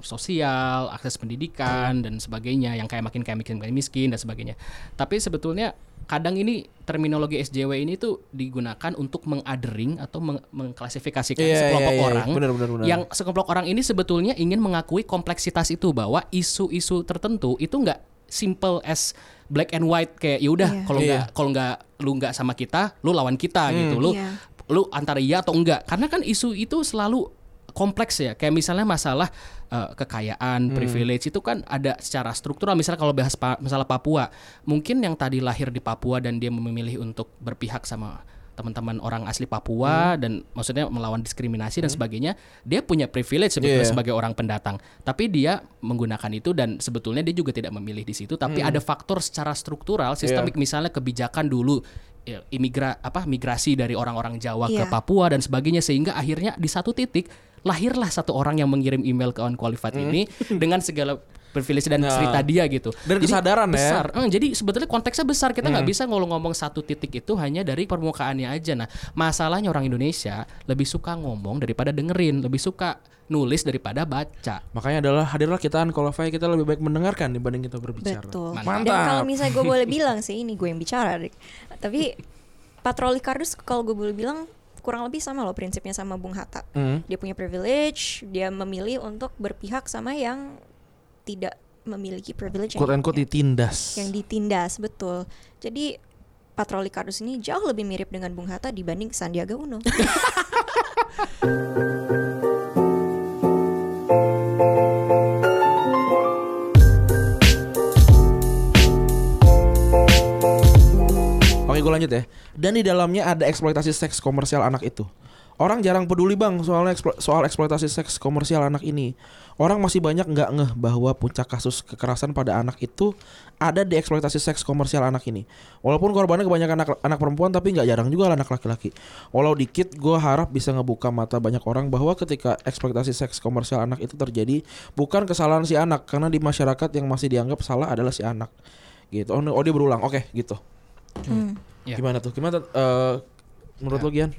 sosial, akses pendidikan dan sebagainya yang kayak makin kayak makin makin miskin dan sebagainya. Tapi sebetulnya kadang ini terminologi SJW ini tuh digunakan untuk mengadering atau meng- mengklasifikasikan Iya, sekelompok iya, iya. orang Benar, benar, benar. yang sekelompok orang ini sebetulnya ingin mengakui kompleksitas itu bahwa isu-isu tertentu itu nggak simple as black and white kayak yaudah Iya. kalau Iya. nggak kalau nggak lu nggak sama kita lu lawan kita gitu lu Iya. Lu antara iya atau enggak. Karena kan isu itu selalu kompleks ya. Kayak misalnya masalah eh, kekayaan privilege itu kan ada secara struktural. Misalnya kalau bahas pa- masalah Papua mungkin yang tadi lahir di Papua dan dia memilih untuk berpihak sama teman-teman orang asli Papua dan maksudnya melawan diskriminasi dan sebagainya dia punya privilege sebetulnya Iya. sebagai orang pendatang. Tapi dia menggunakan itu dan sebetulnya dia juga tidak memilih di situ. Tapi ada faktor secara struktural sistemik. Misalnya kebijakan dulu ya, imigra apa migrasi dari orang-orang Jawa ke Iya. Papua dan sebagainya sehingga akhirnya di satu titik lahirlah satu orang yang mengirim email ke unqualified ini dengan segala privilege dan Nah. cerita dia gitu. Dan Jadi kesadaran ya. besar. Eh, jadi sebetulnya konteksnya besar. Kita nggak bisa ngomong ngomong satu titik itu hanya dari permukaannya aja. Nah, masalahnya orang Indonesia lebih suka ngomong daripada dengerin, lebih suka nulis daripada baca. Makanya adalah hadirlah kita unqualified kita lebih baik mendengarkan dibanding kita berbicara. betul Mantap. dan kalau misalnya gue boleh bilang sih ini gue yang bicara Rik. Tapi patroli kardus kalau gue boleh bilang kurang lebih sama loh prinsipnya sama Bung Hatta. Hmm. Dia punya privilege, dia memilih untuk berpihak sama yang tidak memiliki privilege Quote yang, and quote ditindas. yang ditindas betul. Jadi patroli kardus ini jauh lebih mirip dengan Bung Hatta dibanding Sandiaga Uno. Oke gue lanjut ya. Dan di dalamnya ada eksploitasi seks komersial anak itu. Orang jarang peduli bang soal eksplo- soal eksploitasi seks komersial anak ini. Orang masih banyak nggak ngeh bahwa puncak kasus kekerasan pada anak itu ada di eksploitasi seks komersial anak ini. Walaupun korbannya kebanyakan anak, anak perempuan tapi nggak jarang juga anak laki-laki. Walau dikit, gue harap bisa ngebuka mata banyak orang bahwa ketika eksploitasi seks komersial anak itu terjadi bukan kesalahan si anak karena di masyarakat yang masih dianggap salah adalah si anak. Gitu. Oh, oh dia berulang. Oke, gitu. Hmm. Ya. Gimana tuh? Gimana eh, menurut lo Gian?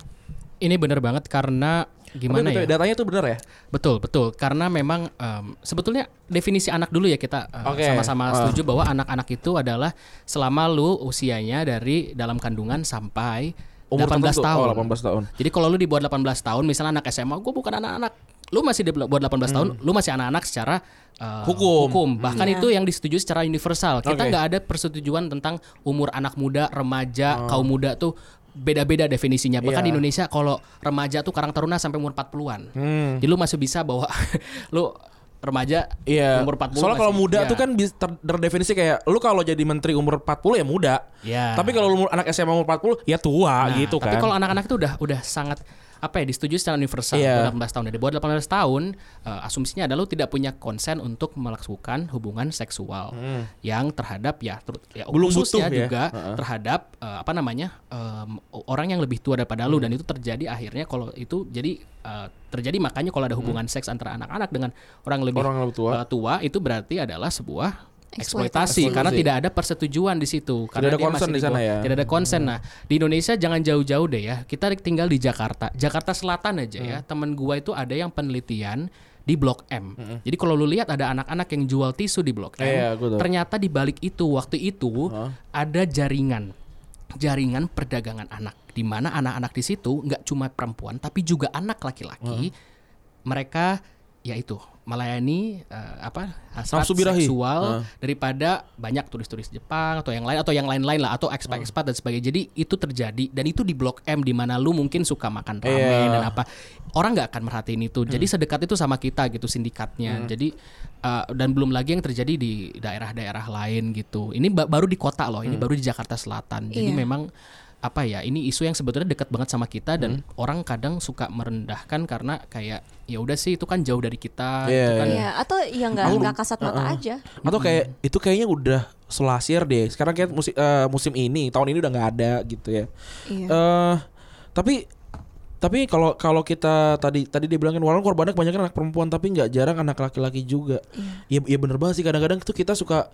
Ini bener banget karena gimana Tapi ya? Datanya tuh benar ya? Betul, betul. Karena memang em, sebetulnya definisi anak dulu ya kita eh, Oke. sama-sama Ah. setuju bahwa anak-anak itu adalah selama lu usianya dari dalam kandungan sampai Umur 18 tertentu. tahun. Oh, 18 tahun. Jadi kalau lu di bawah 18 tahun, misalnya anak SMA, gue bukan anak-anak. Lu masih di bawah 18 tahun, lu masih anak-anak secara uh, Hukum. Bahkan Iya. itu yang disetujui secara universal. Kita nggak ada persetujuan tentang umur anak muda, remaja, kaum muda tuh beda-beda definisinya. Bahkan Iya. di Indonesia kalau remaja tuh Karang Taruna sampai umur 40-an. Hmm. Jadi lu masih bisa bawa lu remaja Iya. umur 40 Soalnya kalau muda iya. tuh kan ter- terdefinisi kayak lu kalau jadi menteri umur 40 ya muda. Iya. Tapi kalau lu anak SMA umur 40 ya tua Nah, gitu kan. Tapi kalau anak-anak itu udah udah sangat apa ya disetujui secara universal Iya. 18 tahun. Dari bawah 18 tahun eh, asumsinya adalah lu tidak punya konsen untuk melakukan hubungan seksual yang terhadap ya ter- ya Hmm. Belum khususnya butuh ya. juga Heeh. terhadap eh, apa namanya em, orang yang lebih tua daripada lu Hmm. dan itu terjadi akhirnya kalau itu jadi eh, terjadi makanya kalau ada hubungan seks antara anak-anak dengan orang lebih Hmm. Orang lebih tua. eh, tua itu berarti adalah sebuah Eksploitasi. eksploitasi karena tidak ada persetujuan di situ karena ada masih di sana ya. tidak ada konsen nah di Indonesia jangan jauh-jauh deh ya kita tinggal di Jakarta Jakarta Selatan aja ya Hmm. temen gua itu ada yang penelitian di Blok M jadi kalau lu lihat ada anak-anak yang jual tisu di Blok M gua tahu. ternyata di balik itu waktu itu Hah? ada jaringan jaringan perdagangan anak di mana anak-anak di situ nggak cuma perempuan tapi juga anak laki-laki mereka yaitu melayani eh, apa hasrat seksual Ah. daripada banyak turis-turis Jepang atau yang lain atau yang lain-lain lah atau expat-expat dan sebagainya. Jadi itu terjadi dan itu di Blok M di mana lu mungkin suka makan ramen. Hmm. dan apa. Orang nggak akan merhatiin itu. Jadi sedekat itu sama kita gitu sindikatnya. Jadi uh, dan belum lagi yang terjadi di daerah-daerah lain gitu. Ini ba- baru di kota loh. Ini Hmm. baru di Jakarta Selatan. Jadi Iya. memang apa ya ini isu yang sebetulnya dekat banget sama kita dan Hmm. orang kadang suka merendahkan karena kayak ya udah sih itu kan jauh dari kita Iya, itu kan Iya, atau ya nggak nggak kasat mata aja. Atau kayak itu kayaknya udah selasir deh. Sekarang kayak musim eh, musim ini, tahun ini udah nggak ada gitu ya. Iya. Eh tapi tapi kalau kalau kita tadi tadi dia bilang kan walaupun korbannya kebanyakan anak perempuan tapi nggak jarang anak laki-laki juga. Iya ya, bener banget sih kadang-kadang tuh kita suka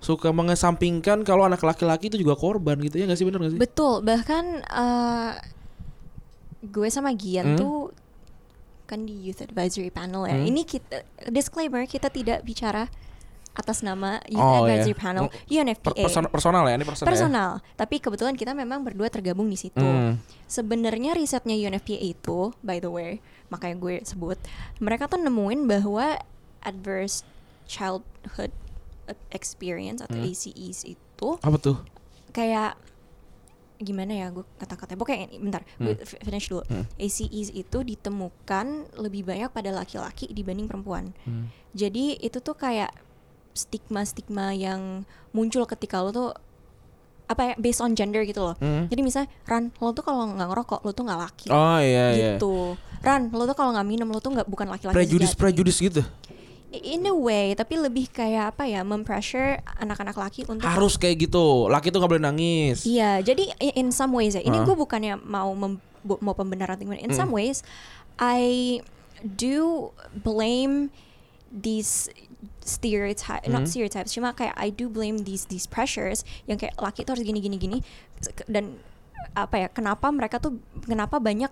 suka mengesampingkan kalau anak laki-laki itu juga korban gitu ya nggak sih bener nggak sih? Betul, bahkan eh, gue sama Gian Hmm? tuh kan di Youth Advisory Panel ya. Hmm? Ini kita disclaimer kita tidak bicara atas nama Youth Oh, iya. Advisory Panel UNFPA. Per- person- personal ya ini personal. ya? Personal, tapi kebetulan kita memang berdua tergabung di situ. Hmm. Sebenarnya risetnya UNFPA itu, by the way, makanya gue sebut, mereka tuh nemuin bahwa adverse childhood experience atau Hmm. ACEs itu Apa tuh? kayak gimana ya gue kata-katanya pokoknya ini bentar gue fi- finish dulu Hmm. ACEs itu ditemukan lebih banyak pada laki-laki dibanding perempuan Hmm. jadi itu tuh kayak stigma-stigma yang muncul ketika lo tuh apa ya based on gender gitu loh Hmm. jadi misalnya Ran lo tuh kalau nggak ngerokok lo tuh nggak laki Oh iya iya. gitu Ran lo tuh kalau nggak minum lo tuh nggak bukan laki-laki Prejudis sejati. prejudis gitu. In a way tapi lebih kayak apa ya mempressure anak-anak laki untuk Harus kayak gitu. Laki tuh nggak boleh nangis. Iya, jadi in some ways ya. Ini Ah. gue bukannya mau mem- mau pembenaran gimana. In Hmm. some ways, I do blame these stereotype, not Hmm. stereotypes, cuma kayak I do blame these these pressures yang kayak laki tuh harus gini gini gini dan apa ya? Kenapa mereka tuh kenapa banyak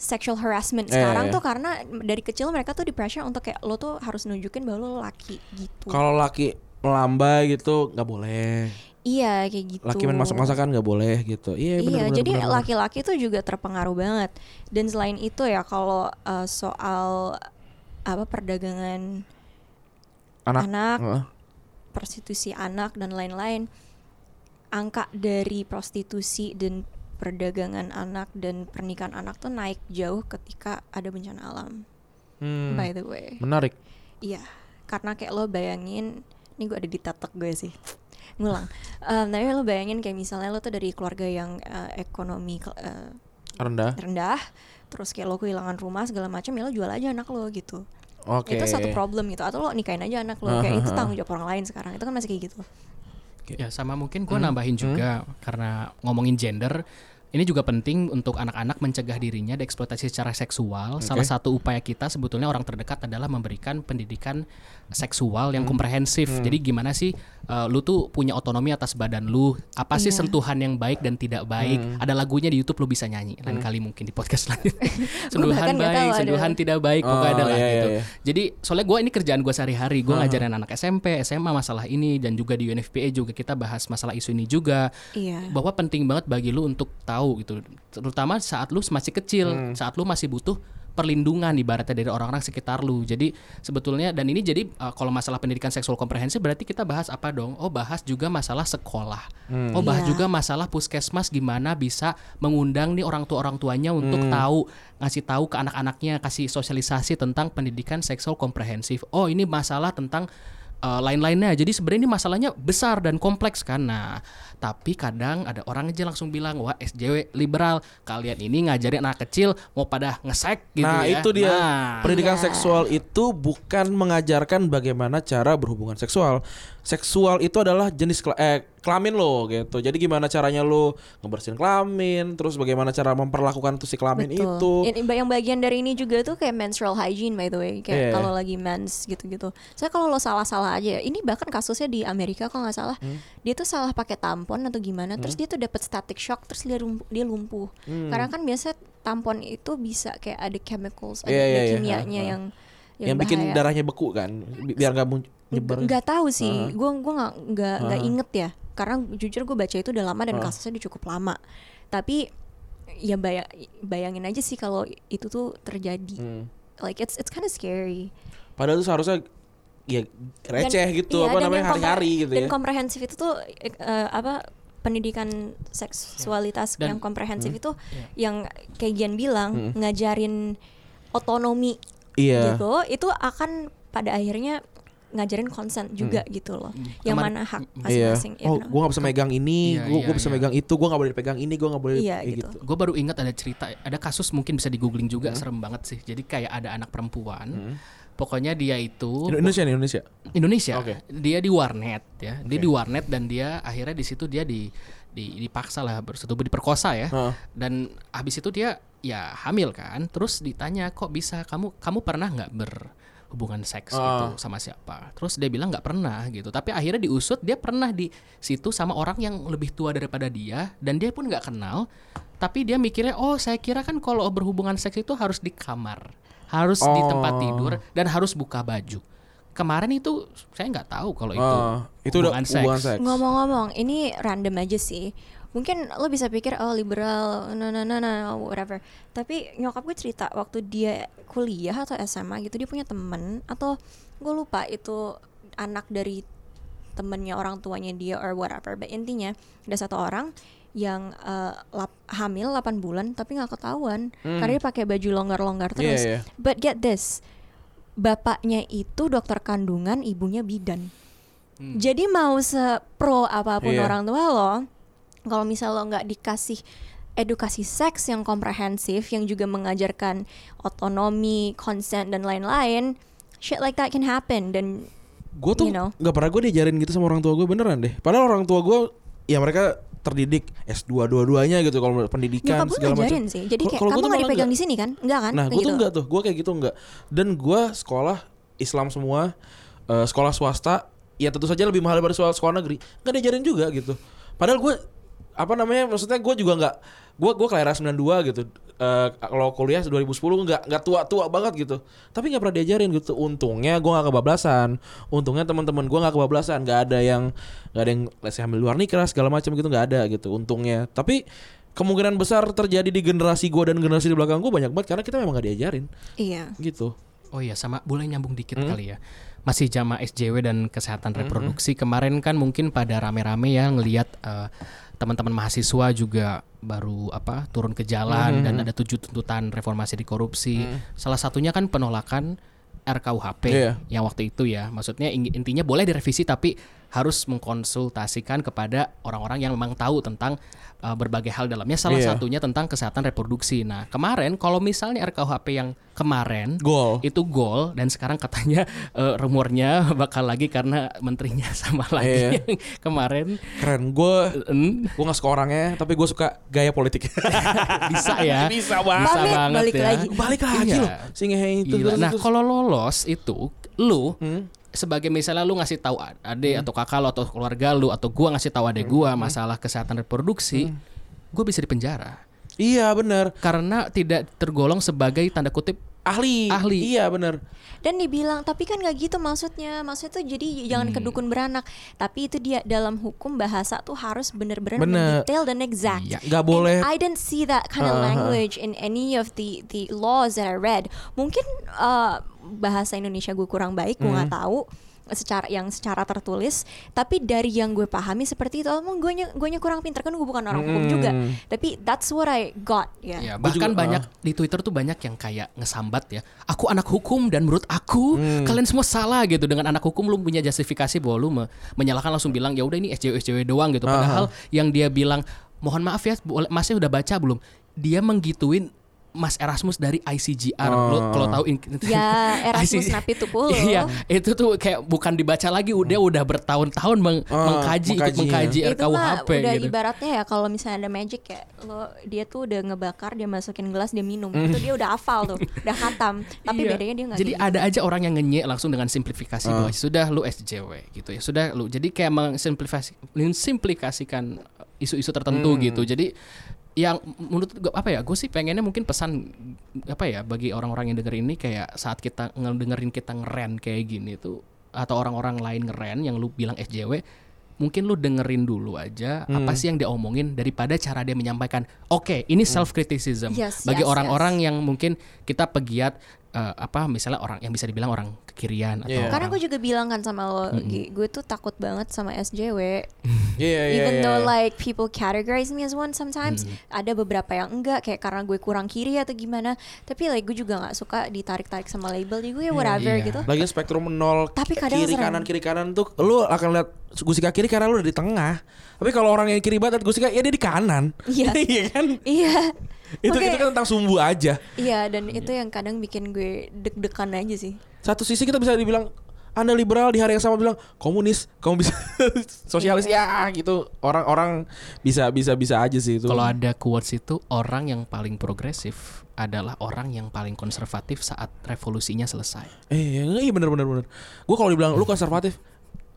sexual harassment Iya, sekarang iya. tuh karena dari kecil mereka tuh di pressure untuk kayak lo tuh harus nunjukin bahwa lo laki gitu. Kalau laki melambai gitu nggak boleh. Iya kayak gitu. laki main masak-masakan nggak boleh gitu. Iya, bener, Iya, bener, jadi laki-laki tuh juga terpengaruh banget. Dan selain itu ya kalau uh, soal apa perdagangan anak, anak, Heeh. prostitusi anak dan lain-lain, angka dari prostitusi dan perdagangan anak dan pernikahan anak tuh naik jauh ketika ada bencana alam. Hmm, By the way, menarik. iya, karena kayak lo bayangin, ini gue ada di tatak gue sih. Ngulang. Em, tapi lo bayangin kayak misalnya lo tuh dari keluarga yang eh, ekonomi eh, Rendah. rendah terus kayak lo kehilangan rumah segala macam ya lo jual aja anak lo gitu Oke. itu satu problem gitu atau lo nikahin aja anak lo kayak itu tanggung jawab orang lain sekarang itu kan masih kayak gitu Ya sama mungkin gue nambahin juga karena ngomongin gender ini juga penting untuk anak-anak mencegah dirinya dieksploitasi secara seksual. Salah satu upaya kita sebetulnya orang terdekat adalah memberikan pendidikan seksual yang komprehensif. Jadi gimana sih uh, lu tuh punya otonomi atas badan lu? Apa sih Iya. sentuhan yang baik dan tidak baik? Ada lagunya di YouTube lu bisa nyanyi. Lain kali mungkin di podcast lain. sentuhan baik, ada. sentuhan tidak baik, Oh, pokoknya ada lah iya, gitu. iya, iya. Jadi soalnya gue ini kerjaan gue sehari-hari, gue ngajarin anak SMP, SMA masalah ini dan juga di UNFPA juga kita bahas masalah isu ini juga iya bahwa penting banget bagi lu untuk tahu gitu, terutama saat lu masih kecil, saat lu masih butuh perlindungan ibaratnya dari orang-orang sekitar lu. Jadi sebetulnya dan ini jadi uh, kalau masalah pendidikan seksual komprehensif berarti kita bahas apa dong? Oh bahas juga masalah sekolah. Oh bahas Iya. juga masalah puskesmas gimana bisa mengundang nih orang tua orang tuanya untuk tahu ngasih tahu ke anak-anaknya kasih sosialisasi tentang pendidikan seksual komprehensif. Oh ini masalah tentang uh, lain-lainnya. Jadi sebenarnya ini masalahnya besar dan kompleks kan. Nah, tapi kadang ada orang aja langsung bilang, "Wah, SJW liberal, kalian ini ngajarin anak kecil mau pada ngesek gitu nah ya." itu dia Nah, pendidikan Iya. seksual itu bukan mengajarkan bagaimana cara berhubungan seksual. Seksual itu adalah jenis kela- eh, kelamin lo gitu. Jadi gimana caranya lo ngebersihin kelamin, terus bagaimana cara memperlakukan tuh si kelamin itu. Ini- yang bagian dari ini juga tuh kayak menstrual hygiene by the way kayak Iya. kalau lagi mens gitu-gitu saya kalau lo salah-salah aja ini bahkan kasusnya di Amerika kalau nggak salah Hmm. dia tuh salah pakai tampon atau gimana terus dia tuh dapat static shock terus dia lumpuh, dia lumpuh Hmm. karena kan biasa tampon itu bisa kayak ada chemicals ada, Iya, ada iya, iya. kimianya Ha, ha. yang yang bikin darahnya beku kan, bi- biar nggak mun- nyebar. nggak tahu sih gue gue nggak nggak nggak Uh-huh. inget ya karena jujur gue baca itu udah lama dan Uh. kasusnya udah cukup lama tapi ya bayang bayangin aja sih kalau itu tuh terjadi Hmm. like it's it's kind of scary Padahal itu seharusnya ya Dan- receh gitu, iya, apa dan namanya hari-hari gitu dan ya. komprehensif itu tuh eh, apa pendidikan seksualitas Dan- yang komprehensif Hmm. itu yang kayak Gian bilang ngajarin otonomi Iya. gitu itu akan pada akhirnya ngajarin konsen juga gitu loh yang Kemarin- mana hak Iya. masing-masing ya Oh, gue gak bisa megang ini, Iya, gue iya, bisa iya. megang itu, gue gak boleh pegang ini, gue gak boleh Iya, gitu. gitu. Gue baru ingat ada cerita, ada kasus mungkin bisa di googling juga serem banget sih. Jadi kayak ada anak perempuan, pokoknya dia itu Indonesia nih Indonesia. Indonesia. Oke. Dia di warnet ya. Dia Oke. di warnet dan dia akhirnya di situ dia di, di dipaksa lah bersetubuh diperkosa ya. Heeh. Dan habis itu dia ya hamil kan. Terus ditanya kok bisa kamu kamu pernah nggak berhubungan seks Ah. gitu sama siapa? Terus dia bilang nggak pernah gitu. Tapi akhirnya diusut dia pernah di situ sama orang yang lebih tua daripada dia dan dia pun nggak kenal. Tapi dia mikirnya oh saya kira kan kalau berhubungan seks itu harus di kamar, harus di tempat Oh. tidur dan harus buka baju. Kemarin itu saya nggak tahu kalau itu Ah, itu udah hubungan seks. hubungan seks. Ngomong-ngomong, ini random aja sih. Mungkin lo bisa pikir oh liberal, nah nah nah nah whatever. Tapi nyokap gue cerita waktu dia kuliah atau SMA gitu dia punya temen atau gue lupa itu anak dari temennya orang tuanya dia or whatever. But intinya ada satu orang yang eh, lap- hamil 8 bulan tapi nggak ketahuan karena dia pakai baju longgar-longgar Hmm. Iya, terus. iya. But get this, bapaknya itu dokter kandungan, ibunya bidan. Jadi mau sepro apa pun Iya. orang tua lo, kalau misal lo nggak dikasih edukasi seks yang komprehensif yang juga mengajarkan otonomi, consent dan lain-lain, shit like that can happen dan Gue tuh you know. pernah gue diajarin gitu sama orang tua gue beneran deh. Padahal orang tua gue ya mereka terdidik S2 dua-duanya gitu kalau pendidikan nyokap segala macam. sih. Jadi kayak kamu tuh malah dipegang di sini kan? Enggak kan? Nah, gue tuh gitu. enggak tuh, gue kayak gitu enggak. Dan gue sekolah Islam semua, eh, sekolah swasta, ya tentu saja lebih mahal daripada sekolah, sekolah negeri. Nggak diajarin juga gitu. Padahal gue apa namanya maksudnya gue juga nggak gue gue kelahiran 92 gitu. Eh, kalau kuliah 2010 nggak nggak tua tua banget gitu. Tapi nggak pernah diajarin gitu. Untungnya gue nggak kebablasan. Untungnya teman-teman gue nggak kebablasan. Nggak ada yang nggak ada yang lesnya hamil luar nikah segala macam gitu nggak ada gitu untungnya. Tapi kemungkinan besar terjadi di generasi gue dan generasi di belakang gue banyak banget karena kita memang nggak diajarin. Iya. gitu. Oh iya sama boleh nyambung dikit Hmm. kali ya. Masih jama SJW dan kesehatan reproduksi. Kemarin kan mungkin pada rame-rame ya ngelihat eh, teman-teman mahasiswa juga baru apa turun ke jalan dan ada tujuh tuntutan reformasi di korupsi. Salah satunya kan penolakan RKUHP Iya. yang waktu itu ya. Maksudnya intinya boleh direvisi tapi harus mengkonsultasikan kepada orang-orang yang memang tahu tentang uh, berbagai hal dalamnya. Salah Iya. satunya tentang kesehatan reproduksi. Nah, kemarin kalau misalnya RKUHP yang kemarin gol itu gol dan sekarang katanya uh, rumornya bakal lagi karena menterinya sama lagi Iya. yang kemarin keren gue Mm, gue nggak suka orangnya tapi gue suka gaya politik bisa ya. Bisa banget. Bisa banget balik ya. lagi. balik lagi Iya. loh si ngehe itu Gila. terus- Nah, kalau lolos itu lu Hmm. Sebagai misalnya lu ngasih tahu adik atau kakak lu atau keluarga lu atau gua ngasih tahu adik gua Hmm. masalah kesehatan reproduksi, gua bisa dipenjara iya benar karena tidak tergolong sebagai tanda kutip ahli Ahli. iya benar Dan dibilang, tapi kan nggak gitu maksudnya. Maksudnya tuh jadi jangan kedukun beranak. Tapi itu dia dalam hukum bahasa tuh harus bener-bener Bener. mendetail dan exact. Iya. nggak boleh And I didn't see that kind of language in any of the the laws that I read. Mungkin uh, bahasa Indonesia gue kurang baik, gue nggak Hmm. tahu secara yang secara tertulis. Tapi dari yang gue pahami seperti itu, emang gue gue kurang pinter kan gue bukan orang hukum juga. Hmm. Tapi that's what I got ya. ya Gua bahkan juga, banyak di Twitter tuh banyak yang kayak ngesambat ya. Aku anak hukum dan menurut aku Hmm. kalian semua salah gitu dengan anak hukum lu punya justifikasi bahwa lu me- menyalahkan langsung bilang ya udah ini SJW SJW doang gitu. Padahal yang dia bilang mohon maaf ya masnya udah baca belum? Dia menggituin Mas Erasmus dari ICGR. Lu kalau tahu in- Ya, Erasmus ICG Napitupulu. Iya, itu tuh kayak bukan dibaca lagi, udah udah bertahun-tahun meng- Ah, mengkaji mengkaji itu mah RKUHP udah gitu. ibaratnya ya kalau misalnya ada magic ya lo dia tuh udah ngebakar dia masukin gelas dia minum itu dia udah hafal tuh udah khatam tapi Iya. bedanya dia nggak Jadi gitu. ada aja orang yang ngenyek langsung dengan simplifikasi bahwa sudah lu SJW gitu ya. Sudah lu. Jadi kayak mensimplifikasi mensimplifikasikan isu-isu tertentu Hmm. gitu. Jadi yang menurut gue apa ya gue sih pengennya mungkin pesan apa ya bagi orang-orang yang denger ini kayak saat kita ngedengerin kita ngeren kayak gini tuh atau orang-orang lain ngeren yang lu bilang SJW mungkin lu dengerin dulu aja Hmm. apa sih yang dia omongin daripada cara dia menyampaikan oke ini self criticism Yes, bagi yes, orang-orang yang mungkin kita pegiat eh, apa misalnya orang yang bisa dibilang orang kekirian atau Iya. karena orang- gue juga bilang kan sama lo Gi, gue tuh takut banget sama SJW iya iya even iya, though iya. like people categorize me as one sometimes ada beberapa yang enggak kayak karena gue kurang kiri atau gimana tapi like gue juga nggak suka ditarik-tarik sama label jadi gue ya whatever Iya. gitu lagi spektrum nol Tapi kadang kiri serem. kanan kiri kanan tuh lu akan lihat gusika kiri karena lu udah di tengah tapi kalau orang yang kiri banget gusika ya dia di kanan Iya. iya kan iya itu Oke. itu kan tentang sumbu aja. Iya dan itu yang kadang bikin gue deg-degan aja sih. Satu sisi kita bisa dibilang anda liberal di hari yang sama bilang komunis kamu bisa sosialis ya gitu. Orang-orang bisa bisa bisa aja sih itu. Kalau ada quotes itu orang yang paling progresif adalah orang yang paling konservatif saat revolusinya selesai. eh iya bener bener bener. Gue kalau dibilang lu konservatif?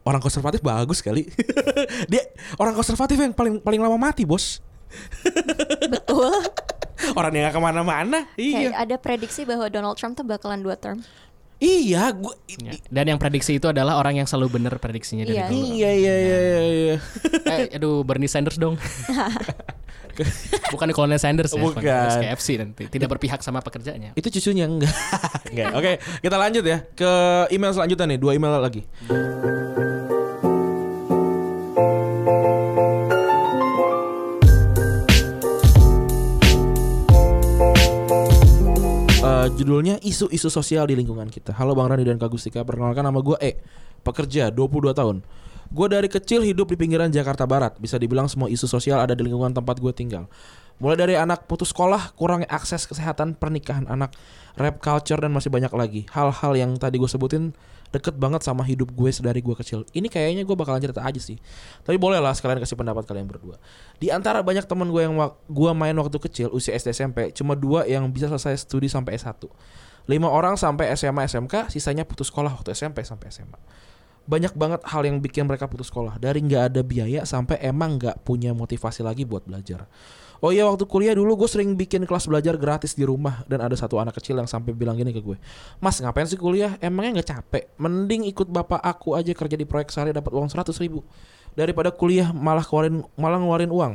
Orang konservatif bagus sekali dia orang konservatif yang paling paling lama mati bos. Betul orang yang gak ke mana-mana kayak iya ada prediksi bahwa Donald Trump tuh bakalan dua term iya gue Ya. Dan yang prediksi itu adalah orang yang selalu benar prediksinya dari Iya. dulu. iya iya iya iya iya Eh, aduh Bernie Sanders dong. Bukan Colonel Sanders ya, Bukan. KFC nanti. Tidak berpihak sama pekerjaannya. itu cucunya enggak enggak oke kita lanjut ya ke email selanjutnya nih dua email lagi Eh, judulnya isu-isu sosial di lingkungan kita. Halo Bang Rani dan Kak Gustika, perkenalkan nama gue E, pekerja 22 tahun. Gue dari kecil hidup di pinggiran Jakarta Barat. Bisa dibilang semua isu sosial ada di lingkungan tempat gue tinggal. Mulai dari anak putus sekolah, kurangnya akses kesehatan, pernikahan anak, rap culture dan masih banyak lagi. Hal-hal yang tadi gue sebutin deket banget sama hidup gue sedari gue kecil. Ini kayaknya gue bakalan cerita aja sih. Tapi boleh lah sekalian kasih pendapat kalian berdua. Di antara banyak temen gue yang gue main waktu kecil usia SD SMP, cuma dua yang bisa selesai studi sampai S1. Lima orang sampai SMA SMK, sisanya putus sekolah waktu SMP sampai SMA. banyak banget hal yang bikin mereka putus sekolah dari nggak ada biaya sampai emang nggak punya motivasi lagi buat belajar. Oh iya waktu kuliah dulu gue sering bikin kelas belajar gratis di rumah dan ada satu anak kecil yang sampai bilang gini ke gue, Mas ngapain sih kuliah? Emangnya nggak capek? Mending ikut bapak aku aja kerja di proyek sehari dapat uang 100 ribu daripada kuliah malah keluarin malah ngeluarin uang.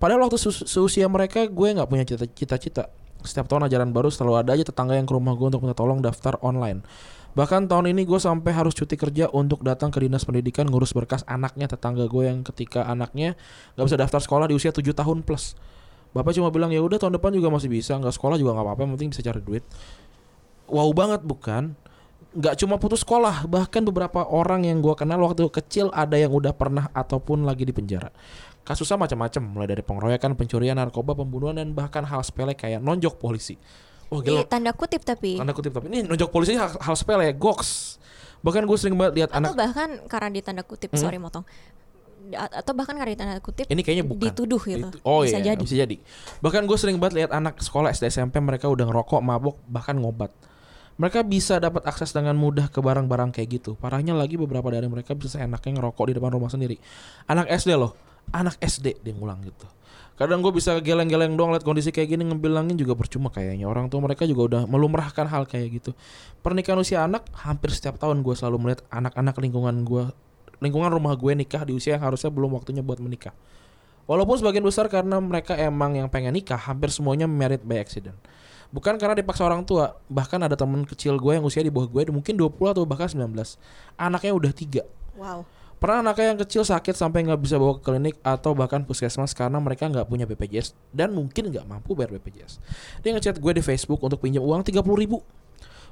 Padahal waktu se- seusia mereka gue nggak punya cita- cita-cita. Setiap tahun ajaran baru selalu ada aja tetangga yang ke rumah gue untuk minta tolong daftar online. Bahkan tahun ini gue sampai harus cuti kerja untuk datang ke dinas pendidikan ngurus berkas anaknya tetangga gue yang ketika anaknya nggak bisa daftar sekolah di usia 7 tahun plus. Bapak cuma bilang ya udah tahun depan juga masih bisa, nggak sekolah juga nggak apa-apa, yang penting bisa cari duit. Wow banget bukan? Nggak cuma putus sekolah, bahkan beberapa orang yang gue kenal waktu kecil ada yang udah pernah ataupun lagi di penjara. Kasusnya macam-macam, mulai dari pengeroyokan, pencurian, narkoba, pembunuhan, dan bahkan hal sepele kayak nonjok polisi. Wah gila, Di tanda kutip tapi tanda kutip tapi ini nonjok polisi hal, hal sepele, goks. Bahkan gue sering banget lihat anak bahkan karena di tanda kutip Hmm? sorry motong atau bahkan karena di tanda kutip ini kayaknya bukan. dituduh gitu. Itu- oh bisa iya jadi. bisa jadi. Bahkan gue sering banget lihat anak sekolah SD SMP mereka udah ngerokok mabok bahkan ngobat. Mereka bisa dapat akses dengan mudah ke barang-barang kayak gitu. Parahnya lagi beberapa dari mereka bisa seenaknya ngerokok di depan rumah sendiri. Anak SD loh. Anak SD dia ngulang gitu. Kadang gue bisa geleng-geleng doang lihat kondisi kayak gini ngebilangin juga percuma kayaknya. Orang tua mereka juga udah melumrahkan hal kayak gitu. Pernikahan usia anak hampir setiap tahun gue selalu melihat anak-anak lingkungan gue lingkungan rumah gue nikah di usia yang harusnya belum waktunya buat menikah Walaupun sebagian besar karena mereka emang yang pengen nikah, hampir semuanya married by accident. Bukan karena dipaksa orang tua, bahkan ada temen kecil gue yang usia di bawah gue mungkin 20 atau bahkan 19. Anaknya udah tiga. wow Pernah anaknya yang kecil sakit sampai nggak bisa bawa ke klinik atau bahkan puskesmas karena mereka nggak punya BPJS dan mungkin nggak mampu bayar BPJS. Dia ngechat gue di Facebook untuk pinjam uang 30 ribu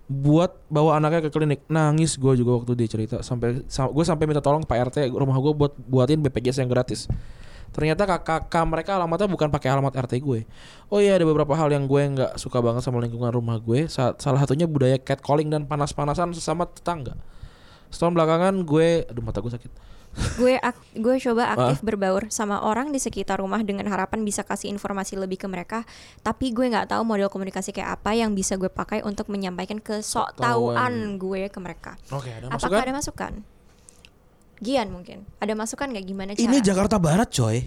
buat bawa anaknya ke klinik. Nangis gue juga waktu dia cerita sampai sa- gue sampai minta tolong Pak RT rumah gue buat buatin BPJS yang gratis. Ternyata kakak kakak mereka alamatnya bukan pakai alamat RT gue. Oh iya ada beberapa hal yang gue nggak suka banget sama lingkungan rumah gue. Sa- salah satunya budaya catcalling dan panas-panasan sesama tetangga. Setahun belakangan gue, aduh mata gue sakit. Gue gue coba aktif berbaur sama orang di sekitar rumah dengan harapan bisa kasih informasi lebih ke mereka tapi gue nggak tahu model komunikasi kayak apa yang bisa gue pakai untuk menyampaikan ke sok tauan gue ke mereka. Oke ada apakah masukan? ada masukan? Gian mungkin. Ada masukan nggak gimana cara? Ini Jakarta Barat coy.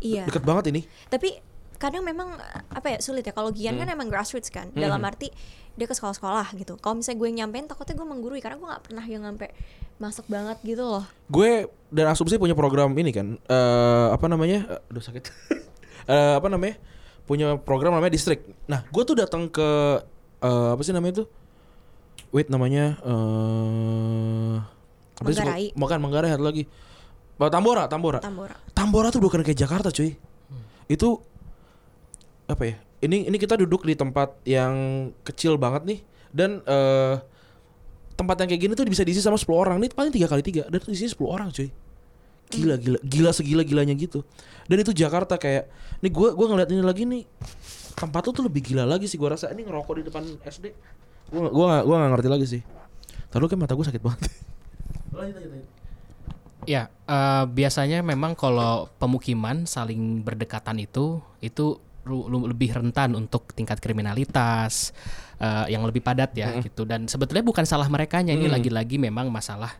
iya. Deket banget ini. tapi kadang memang apa ya sulit ya. Kalau Gian kan Hmm. emang grassroots kan dalam arti dia ke sekolah-sekolah gitu. Kalau misalnya gue nyampein takutnya gue menggurui karena gue nggak pernah yang sampai masuk banget gitu loh Gue dan Asumsi punya program ini kan. eh apa namanya? Eh, Aduh sakit. Eh apa namanya? Punya program namanya distrik. Nah, gue tuh datang ke eh apa sih namanya itu? Wait namanya eh apa sih? Manggarai. Bukan Manggarai ada lagi. Tambora, Tambora. Tambora Tambora tuh bukan kayak Jakarta, cuy. Itu apa ya? Ini ini kita duduk di tempat yang kecil banget nih dan eh tempat yang kayak gini tuh bisa diisi sama 10 orang. Ini paling tiga kali tiga dan tuh isinya 10 orang, cuy. Gila gila gila segila gilanya gitu. Dan itu Jakarta kayak nih gua gua ngeliat ini lagi nih tempat tuh tuh lebih gila lagi sih gua rasa ini ngerokok di depan SD. Gua gua gak, gua gak ngerti lagi sih. Tahu kan mata gua sakit banget. Ya, eh, biasanya memang kalau pemukiman saling berdekatan itu itu lebih rentan untuk tingkat kriminalitas eh, yang lebih padat ya gitu. Dan sebetulnya bukan salah merekanya ini Mm. lagi-lagi memang masalah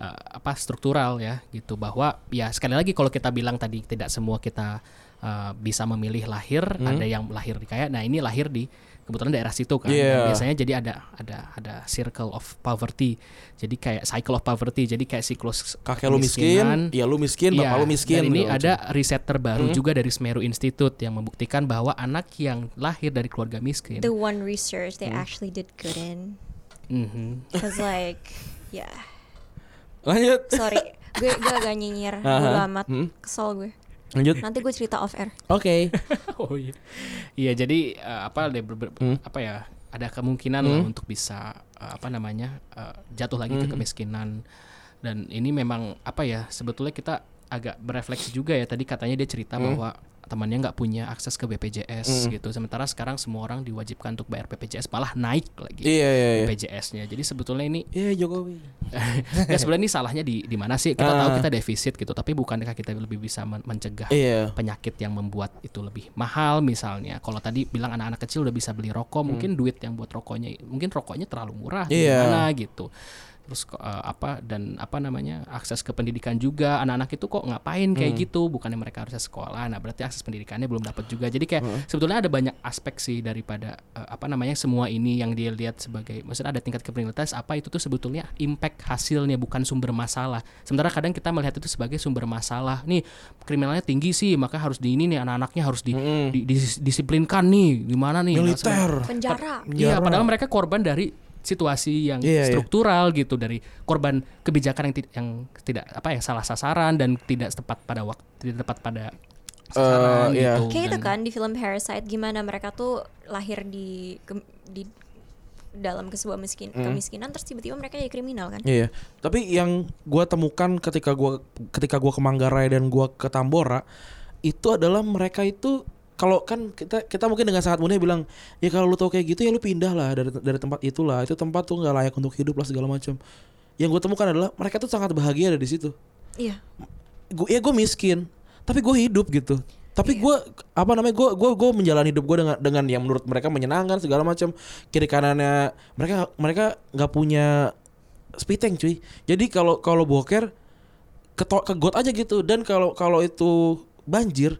eh, apa struktural ya gitu bahwa ya sekali lagi kalau kita bilang tadi tidak semua kita eh, bisa memilih lahir, ada yang lahir di kaya. Nah, ini lahir di kebetulan daerah situ kan. Dan Yeah. biasanya jadi ada ada ada circle of poverty. Jadi kayak cycle of poverty. Jadi kayak siklus Kakek lu kemiskinan. miskin, ya lu miskin, bapak Iya, lu miskin. Dan ini gitu. ada riset terbaru Hmm. juga dari Semeru Institute yang membuktikan bahwa anak yang lahir dari keluarga miskin. the one research Hmm. they actually did good in Mhm. cause like yeah Lanjut. sorry gue gue agak nyinyir Aha. amat Hmm. kesel gue Lanjut. nanti gue cerita off air Oke. oh iya. Iya, jadi eh, apa ada ber- ber- Hmm. apa ya? Ada kemungkinan lah untuk bisa eh, apa namanya? eh, jatuh lagi ke Hmm. kemiskinan. Dan ini memang apa ya? Sebetulnya kita agak berefleksi juga ya. Tadi katanya dia cerita Hmm. bahwa temannya nggak punya akses ke BPJS Hmm. gitu. Sementara sekarang semua orang diwajibkan untuk bayar BPJS, malah naik lagi. Iya iya iya. BPJS-nya. Jadi sebetulnya ini Iya Jokowi. ya sebenarnya ini salahnya di di mana sih? Kita Ah. tahu kita defisit gitu, tapi bukankah kita lebih bisa men- mencegah Iya. penyakit yang membuat itu lebih mahal misalnya. Kalau tadi bilang anak-anak kecil udah bisa beli rokok, mungkin duit yang buat rokoknya mungkin rokoknya terlalu murah Hmm. Iya. gimana gitu. Terus eh, apa dan apa namanya akses ke pendidikan juga. Anak-anak itu kok ngapain kayak Hmm. gitu? Bukannya mereka harusnya sekolah. Nah berarti akses pendidikannya belum dapat juga. Jadi kayak Hmm. sebetulnya ada banyak aspek sih daripada eh, apa namanya semua ini yang dia lihat sebagai maksudnya ada tingkat kriminalitas apa itu tuh sebetulnya impact hasilnya bukan sumber masalah. Sementara kadang kita melihat itu sebagai sumber masalah. Nih kriminalnya tinggi sih maka harus di ini nih anak-anaknya harus di, Mm-mm. di- dis- disiplinkan nih. Gimana nih? Militer. Penjara. Iya, padahal mereka korban dari situasi yang Iya, iya. struktural gitu dari korban kebijakan yang, yang tidak apa ya salah sasaran dan tidak tepat pada waktu tidak tepat pada sasaran iya. gitu. kayak itu kan di film Parasite gimana mereka tuh lahir di ke- di dalam ke sebuah miskin Hmm. kemiskinan terus tiba-tiba mereka jadi kriminal kan Iya, tapi yang gua temukan ketika gua ketika gua ke Manggarai dan gua ke Tambora itu adalah mereka itu kalau kan kita kita mungkin dengan sangat mudah bilang ya kalau lu tahu kayak gitu ya lu pindah lah dari dari tempat itulah itu tempat tuh nggak layak untuk hidup lah segala macam. Yang gue temukan adalah mereka tuh sangat bahagia ada di situ. iya Gue ya gue miskin, tapi gue hidup gitu. Tapi gue apa namanya gue gue gue menjalani hidup gue dengan dengan yang menurut mereka menyenangkan segala macam. Kiri kanannya mereka mereka nggak punya spiteng cuy. Jadi kalau kalau boker ke ke got aja gitu dan kalau kalau itu banjir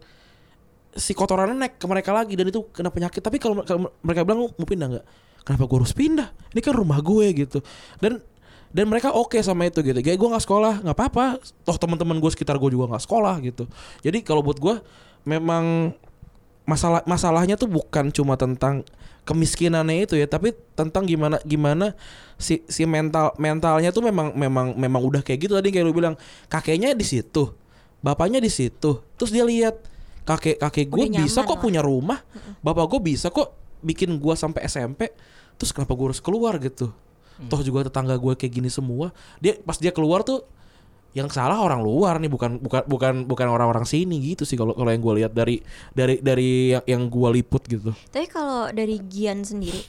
si kotorannya naik ke mereka lagi dan itu kena penyakit. Tapi kalau mereka bilang mau pindah nggak? Kenapa gue harus pindah? Ini kan rumah gue gitu. Dan dan mereka oke sama itu gitu. Kayak gue nggak sekolah nggak apa-apa. Toh teman-teman gue sekitar gue juga nggak sekolah gitu. Jadi kalau buat gue memang masalah masalahnya tuh bukan cuma tentang kemiskinannya itu ya tapi tentang gimana gimana si si mental mentalnya tuh memang memang memang udah kayak gitu tadi kayak lu bilang. Kakeknya di situ bapaknya di situ. Terus dia lihat kakek kakek gue bisa kok lah. punya rumah. Bapak gue bisa kok bikin gue sampai SMP terus kenapa gue harus keluar gitu? Toh juga tetangga gue kayak gini semua. Dia pas dia keluar tuh yang salah orang luar nih bukan bukan bukan bukan orang-orang sini gitu sih kalau kalau yang gue lihat dari dari dari yang, yang gue liput gitu. Tapi kalau dari Gian sendiri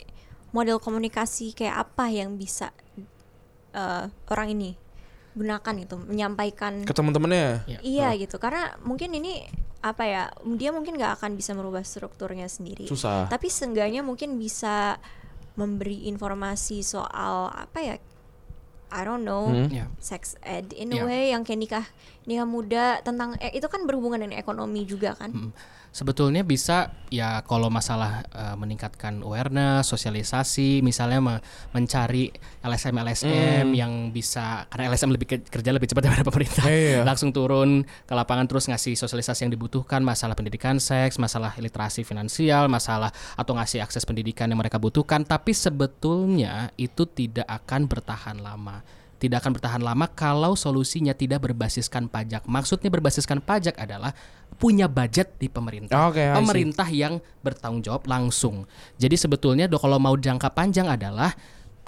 model komunikasi kayak apa yang bisa eh, orang ini gunakan itu menyampaikan ke teman-temannya Ya. iya gitu karena mungkin ini apa ya dia mungkin nggak akan bisa merubah strukturnya sendiri susah tapi seenggaknya mungkin bisa memberi informasi soal apa ya I don't know Hmm. Ya. sex ed in a Ya. way yang kayak nikah nikah muda tentang eh, itu kan berhubungan dengan ekonomi juga kan Mm. Sebetulnya bisa ya kalau masalah eh, meningkatkan awareness, sosialisasi, misalnya me- mencari LSM LSM Hmm. yang bisa karena LSM lebih ke- kerja lebih cepat daripada pemerintah. Iya. Langsung turun ke lapangan terus ngasih sosialisasi yang dibutuhkan, masalah pendidikan seks, masalah literasi finansial, masalah atau ngasih akses pendidikan yang mereka butuhkan, tapi sebetulnya itu tidak akan bertahan lama tidak akan bertahan lama kalau solusinya tidak berbasiskan pajak. Maksudnya berbasiskan pajak adalah punya budget di pemerintah. I see. pemerintah yang bertanggung jawab langsung. Jadi sebetulnya do- kalau mau jangka panjang adalah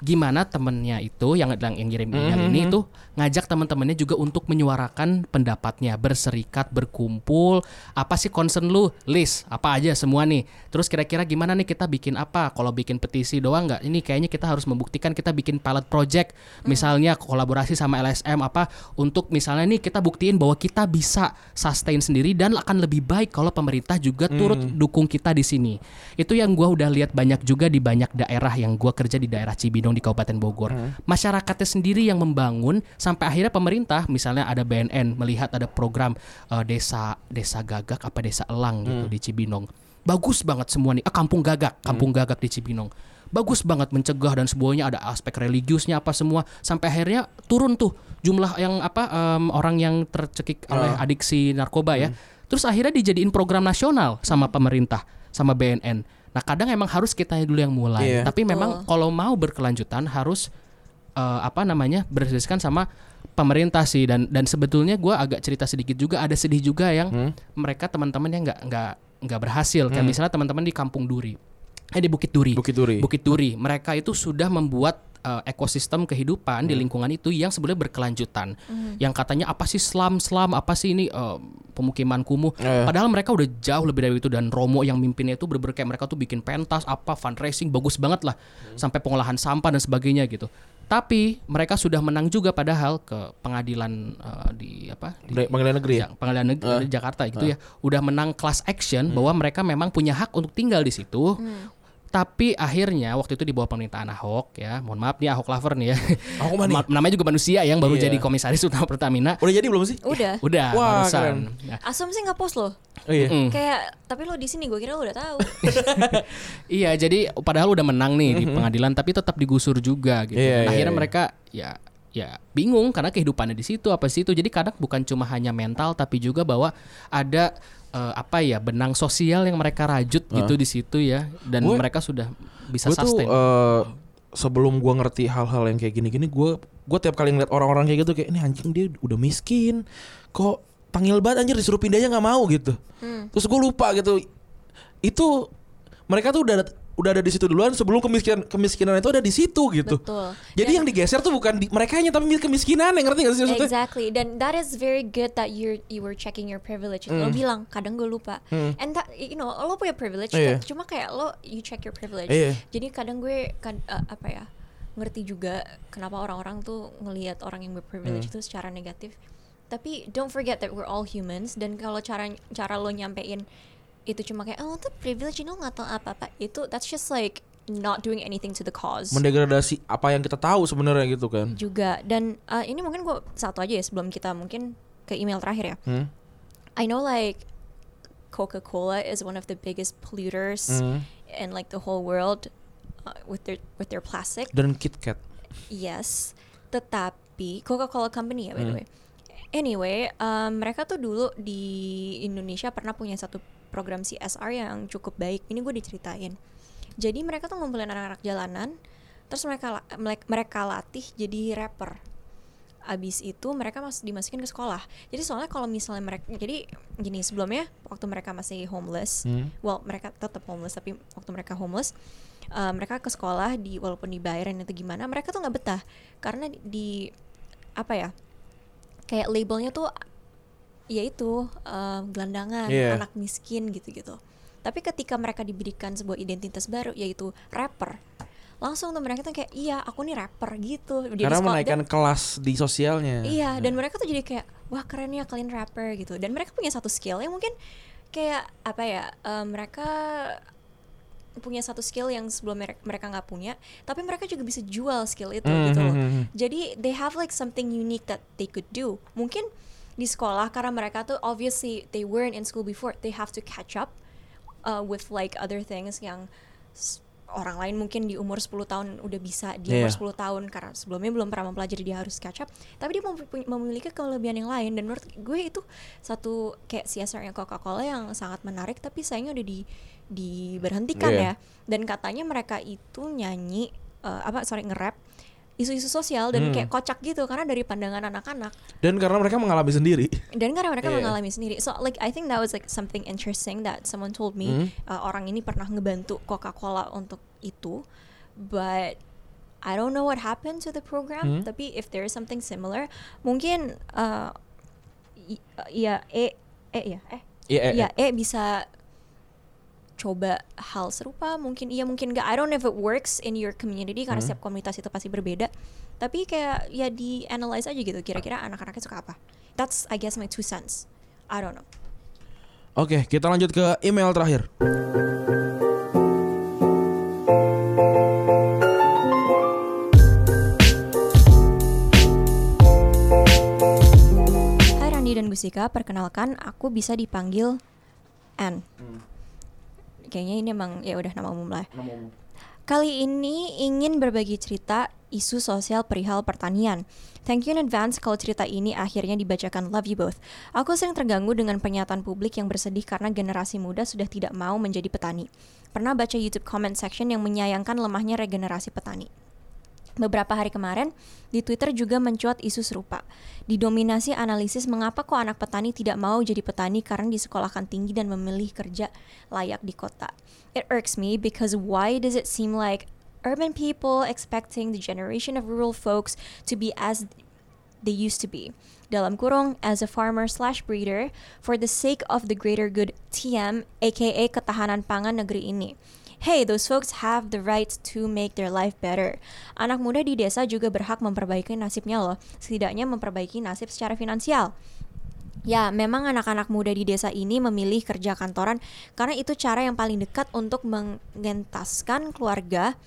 gimana temennya itu yang yang, yang ngirim email Mhm. ini itu ngajak teman-temannya juga untuk menyuarakan pendapatnya, berserikat, berkumpul. Apa sih concern lu? List apa aja semua nih. Terus kira-kira gimana nih kita bikin apa? Kalau bikin petisi doang nggak? Ini kayaknya kita harus membuktikan kita bikin pilot project, misalnya kolaborasi sama LSM apa untuk misalnya nih kita buktiin bahwa kita bisa sustain sendiri dan akan lebih baik kalau pemerintah juga turut dukung kita di sini. Itu yang gua udah lihat banyak juga di banyak daerah yang gua kerja di daerah Cibinong di Kabupaten Bogor. Masyarakatnya sendiri yang membangun sampai akhirnya pemerintah misalnya ada BNN melihat ada program eh, desa desa gagak apa desa elang gitu di Cibinong. Bagus banget semua nih. Ah, kampung gagak, kampung gagak di Cibinong. Bagus banget mencegah dan semuanya ada aspek religiusnya apa semua sampai akhirnya turun tuh jumlah yang apa em, orang yang tercekik oleh adiksi narkoba ya. Terus akhirnya dijadiin program nasional sama pemerintah, sama BNN. Nah, kadang emang harus kita dulu yang mulai. Iya. Tapi memang kalau mau berkelanjutan harus eh, apa namanya berdasarkan sama pemerintah sih. Dan dan sebetulnya gua agak cerita sedikit juga ada sedih juga yang Hmm. mereka teman-teman yang nggak nggak nggak berhasil. Kayak misalnya teman-teman di Kampung Duri. Eh di Bukit Duri. Bukit Duri. Bukit Duri. Mereka itu sudah membuat eh, ekosistem kehidupan di lingkungan itu yang sebenarnya berkelanjutan. Yang katanya apa sih slam slam apa sih ini eh, pemukiman kumuh? Eh. padahal mereka udah jauh lebih dari itu dan Romo yang mimpinnya itu bener-bener kayak mereka tuh bikin pentas apa fundraising bagus banget lah. Sampai pengolahan sampah dan sebagainya gitu. Tapi mereka sudah menang juga padahal ke pengadilan eh, di apa di, pengadilan negeri ya? Pengadilan negeri Jakarta gitu ya. Udah menang class action bahwa mereka memang punya hak untuk tinggal di situ Tapi akhirnya waktu itu di bawah pemerintahan Ahok ya, mohon maaf nih Ahok lover nih ya. Ahok mah nih? Ma- namanya juga manusia yang baru Iya. jadi komisaris utama Pertamina. Udah jadi belum sih? Udah. Udah Wah, barusan. keren. Nah, Asum sih nggak post loh. Oh iya. mm. Kayak tapi lo di sini gue kira lo udah tahu. Iya, jadi padahal udah menang nih di pengadilan tapi tetap digusur juga gitu. Iya, Dan iya, akhirnya iya. mereka ya ya bingung karena kehidupannya di situ apa sih itu. Jadi kadang bukan cuma hanya mental tapi juga bahwa ada eh, apa ya benang sosial yang mereka rajut gitu di situ ya dan Gue- mereka sudah bisa Gue tuh sustain. eh, sebelum gua ngerti hal-hal yang kayak gini-gini, gue gue tiap kali ngeliat orang-orang kayak gitu kayak ini anjing dia udah miskin, kok panggil banget anjir disuruh pindah aja nggak mau gitu. Hmm. Terus gue lupa gitu, itu mereka tuh udah udah ada di situ duluan sebelum kemiskinan kemiskinan itu ada di situ gitu. Betul. Jadi Dan- yang digeser tuh bukan di, mereka tapi kemiskinan yang ngerti gak sih maksudnya? Exactly. Dan that is very good that you you were checking your privilege. Lo bilang kadang gue lupa. And that you know lo punya privilege. Iya. kan? Cuma kayak lo you check your privilege. Iya. Jadi kadang gue kan eh, apa ya ngerti juga kenapa orang-orang tuh ngelihat orang yang berprivilege itu secara negatif. Tapi don't forget that we're all humans dan kalau cara cara lo nyampein itu cuma kayak oh tuh privilege lo nggak tahu apa-apa itu that's just like not doing anything to the cause Mendegradasi apa yang kita tahu sebenarnya gitu kan. juga dan uh, ini mungkin gue satu aja ya sebelum kita mungkin ke email terakhir ya Hmm? I know like Coca-Cola is one of the biggest polluters Hmm. in like the whole world uh, with their with their plastic Dan KitKat. yes tetapi Coca-Cola company ya by the Hmm. way anyway um, mereka tuh dulu di Indonesia pernah punya satu program CSR yang cukup baik. Ini gue diceritain. Jadi mereka tuh ngumpulin anak-anak jalanan terus mereka mereka latih jadi rapper. Abis itu mereka mas dimasukin ke sekolah. Jadi soalnya kalau misalnya mereka jadi gini sebelumnya waktu mereka masih homeless Hmm. well mereka tetap homeless tapi waktu mereka homeless uh, mereka ke sekolah di walaupun dibayarin itu gimana mereka tuh nggak betah. Karena di, di apa ya kayak labelnya tuh yaitu uh, gelandangan Iya. anak miskin gitu-gitu tapi ketika mereka diberikan sebuah identitas baru yaitu rapper langsung tuh mereka tuh kayak iya aku nih rapper gitu Jadi Karena menaikkan dan- kelas di sosialnya. Iya, dan mereka tuh jadi kayak wah keren ya kalian rapper gitu. Dan mereka punya satu skill yang mungkin kayak apa ya? eh, mereka punya satu skill yang sebelum mereka mereka nggak punya, tapi mereka juga bisa jual skill itu Hmm, gitu loh. hmm, hmm, hmm. Jadi they have like something unique that they could do. Mungkin di sekolah karena mereka tuh obviously they weren't in school before, they have to catch up uh, with like other things yang orang lain mungkin di umur 10 tahun udah bisa di umur Iya. 10 tahun karena sebelumnya belum pernah mempelajari dia harus catch up tapi dia memiliki kelebihan yang lain dan menurut gue itu satu kayak CSR yang Coca-Cola yang sangat menarik tapi sayangnya udah di diberhentikan Iya. ya dan katanya mereka itu nyanyi eh, apa sorry nge-rap isu-isu sosial dan Hmm. kayak kocak gitu karena dari pandangan anak-anak Dan karena mereka mengalami sendiri. dan karena mereka Iya. mengalami sendiri so like I think that was like something interesting that someone told me Hmm. uh, orang ini pernah ngebantu Coca-Cola untuk itu but I don't know what happened to the program Hmm. tapi if there is something similar mungkin uh, ya E E ya eh Iya, eh, ya E bisa coba hal serupa mungkin iya mungkin enggak I don't know if it works in your community karena Hmm. setiap komunitas itu pasti berbeda. Tapi kayak ya di analyze aja gitu kira-kira anak-anaknya suka apa. That's I guess my two cents. I don't know. Oke, kita lanjut ke email terakhir. Hai Randi dan Gusika perkenalkan aku bisa dipanggil N kayaknya ini emang ya udah nama umum lah Kali ini ingin berbagi cerita isu sosial perihal pertanian. Thank you in advance kalau cerita ini akhirnya dibacakan Love You Both. Aku sering terganggu dengan pernyataan publik yang bersedih karena generasi muda sudah tidak mau menjadi petani. Pernah baca YouTube comment section yang menyayangkan lemahnya regenerasi petani. Beberapa hari kemarin, di Twitter juga mencuat isu serupa. Didominasi analisis mengapa kok anak petani tidak mau jadi petani karena disekolahkan tinggi dan memilih kerja layak di kota. It irks me because why does it seem like urban people expecting the generation of rural folks to be as they used to be. Dalam kurung, as a farmer slash breeder, for the sake of the greater good TM, aka ketahanan pangan negeri ini. Hey, those folks have the right to make their life better. Anak muda di desa juga berhak memperbaiki nasibnya loh, setidaknya memperbaiki nasib secara finansial. Ya, memang anak-anak muda di desa ini memilih kerja kantoran karena itu cara yang paling dekat untuk mengentaskan keluarga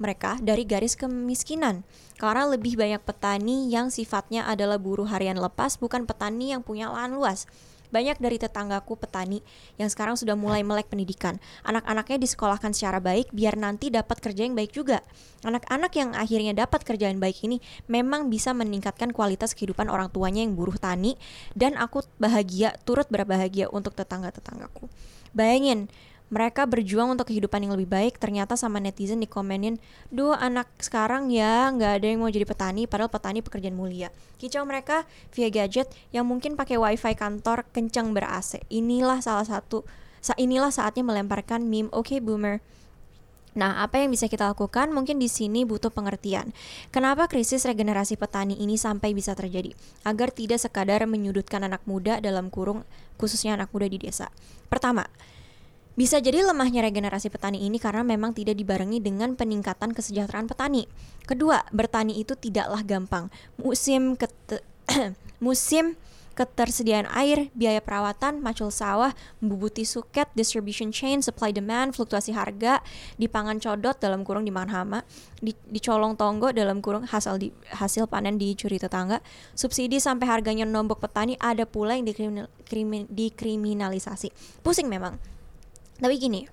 mereka dari garis kemiskinan. Karena lebih banyak petani yang sifatnya adalah buruh harian lepas, bukan petani yang punya lahan luas. Banyak dari tetanggaku petani yang sekarang sudah mulai melek pendidikan. Anak-anaknya disekolahkan secara baik biar nanti dapat kerja yang baik juga. Anak-anak yang akhirnya dapat kerjaan baik ini memang bisa meningkatkan kualitas kehidupan orang tuanya yang buruh tani dan aku bahagia turut berbahagia untuk tetangga-tetanggaku. Bayangin, mereka berjuang untuk kehidupan yang lebih baik ternyata sama netizen dikomenin duh anak sekarang ya nggak ada yang mau jadi petani padahal petani pekerjaan mulia kicau mereka via gadget yang mungkin pakai wifi kantor kencang ber AC inilah salah satu sa inilah saatnya melemparkan meme oke okay, boomer Nah, apa yang bisa kita lakukan? Mungkin di sini butuh pengertian. Kenapa krisis regenerasi petani ini sampai bisa terjadi? Agar tidak sekadar menyudutkan anak muda dalam kurung, khususnya anak muda di desa. Pertama, bisa jadi lemahnya regenerasi petani ini karena memang tidak dibarengi dengan peningkatan kesejahteraan petani. Kedua, bertani itu tidaklah gampang. Musim kete musim ketersediaan air, biaya perawatan, macul sawah, membubuti suket, distribution chain, supply demand, fluktuasi harga, dipangan codot dalam kurung dimakan hama, di, dicolong tonggo dalam kurung hasil di, hasil panen dicuri tetangga, subsidi sampai harganya nombok petani ada pula yang dikriminal, krimin, dikriminalisasi. Pusing memang. Tapi gini,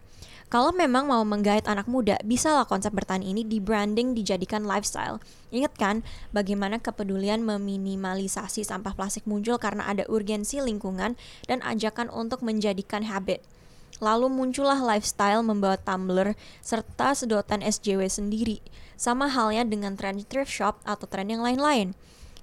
kalau memang mau menggait anak muda, bisa lah konsep bertani ini di branding dijadikan lifestyle. Ingat kan bagaimana kepedulian meminimalisasi sampah plastik muncul karena ada urgensi lingkungan dan ajakan untuk menjadikan habit. Lalu muncullah lifestyle membawa tumbler serta sedotan SJW sendiri. Sama halnya dengan tren thrift shop atau tren yang lain-lain.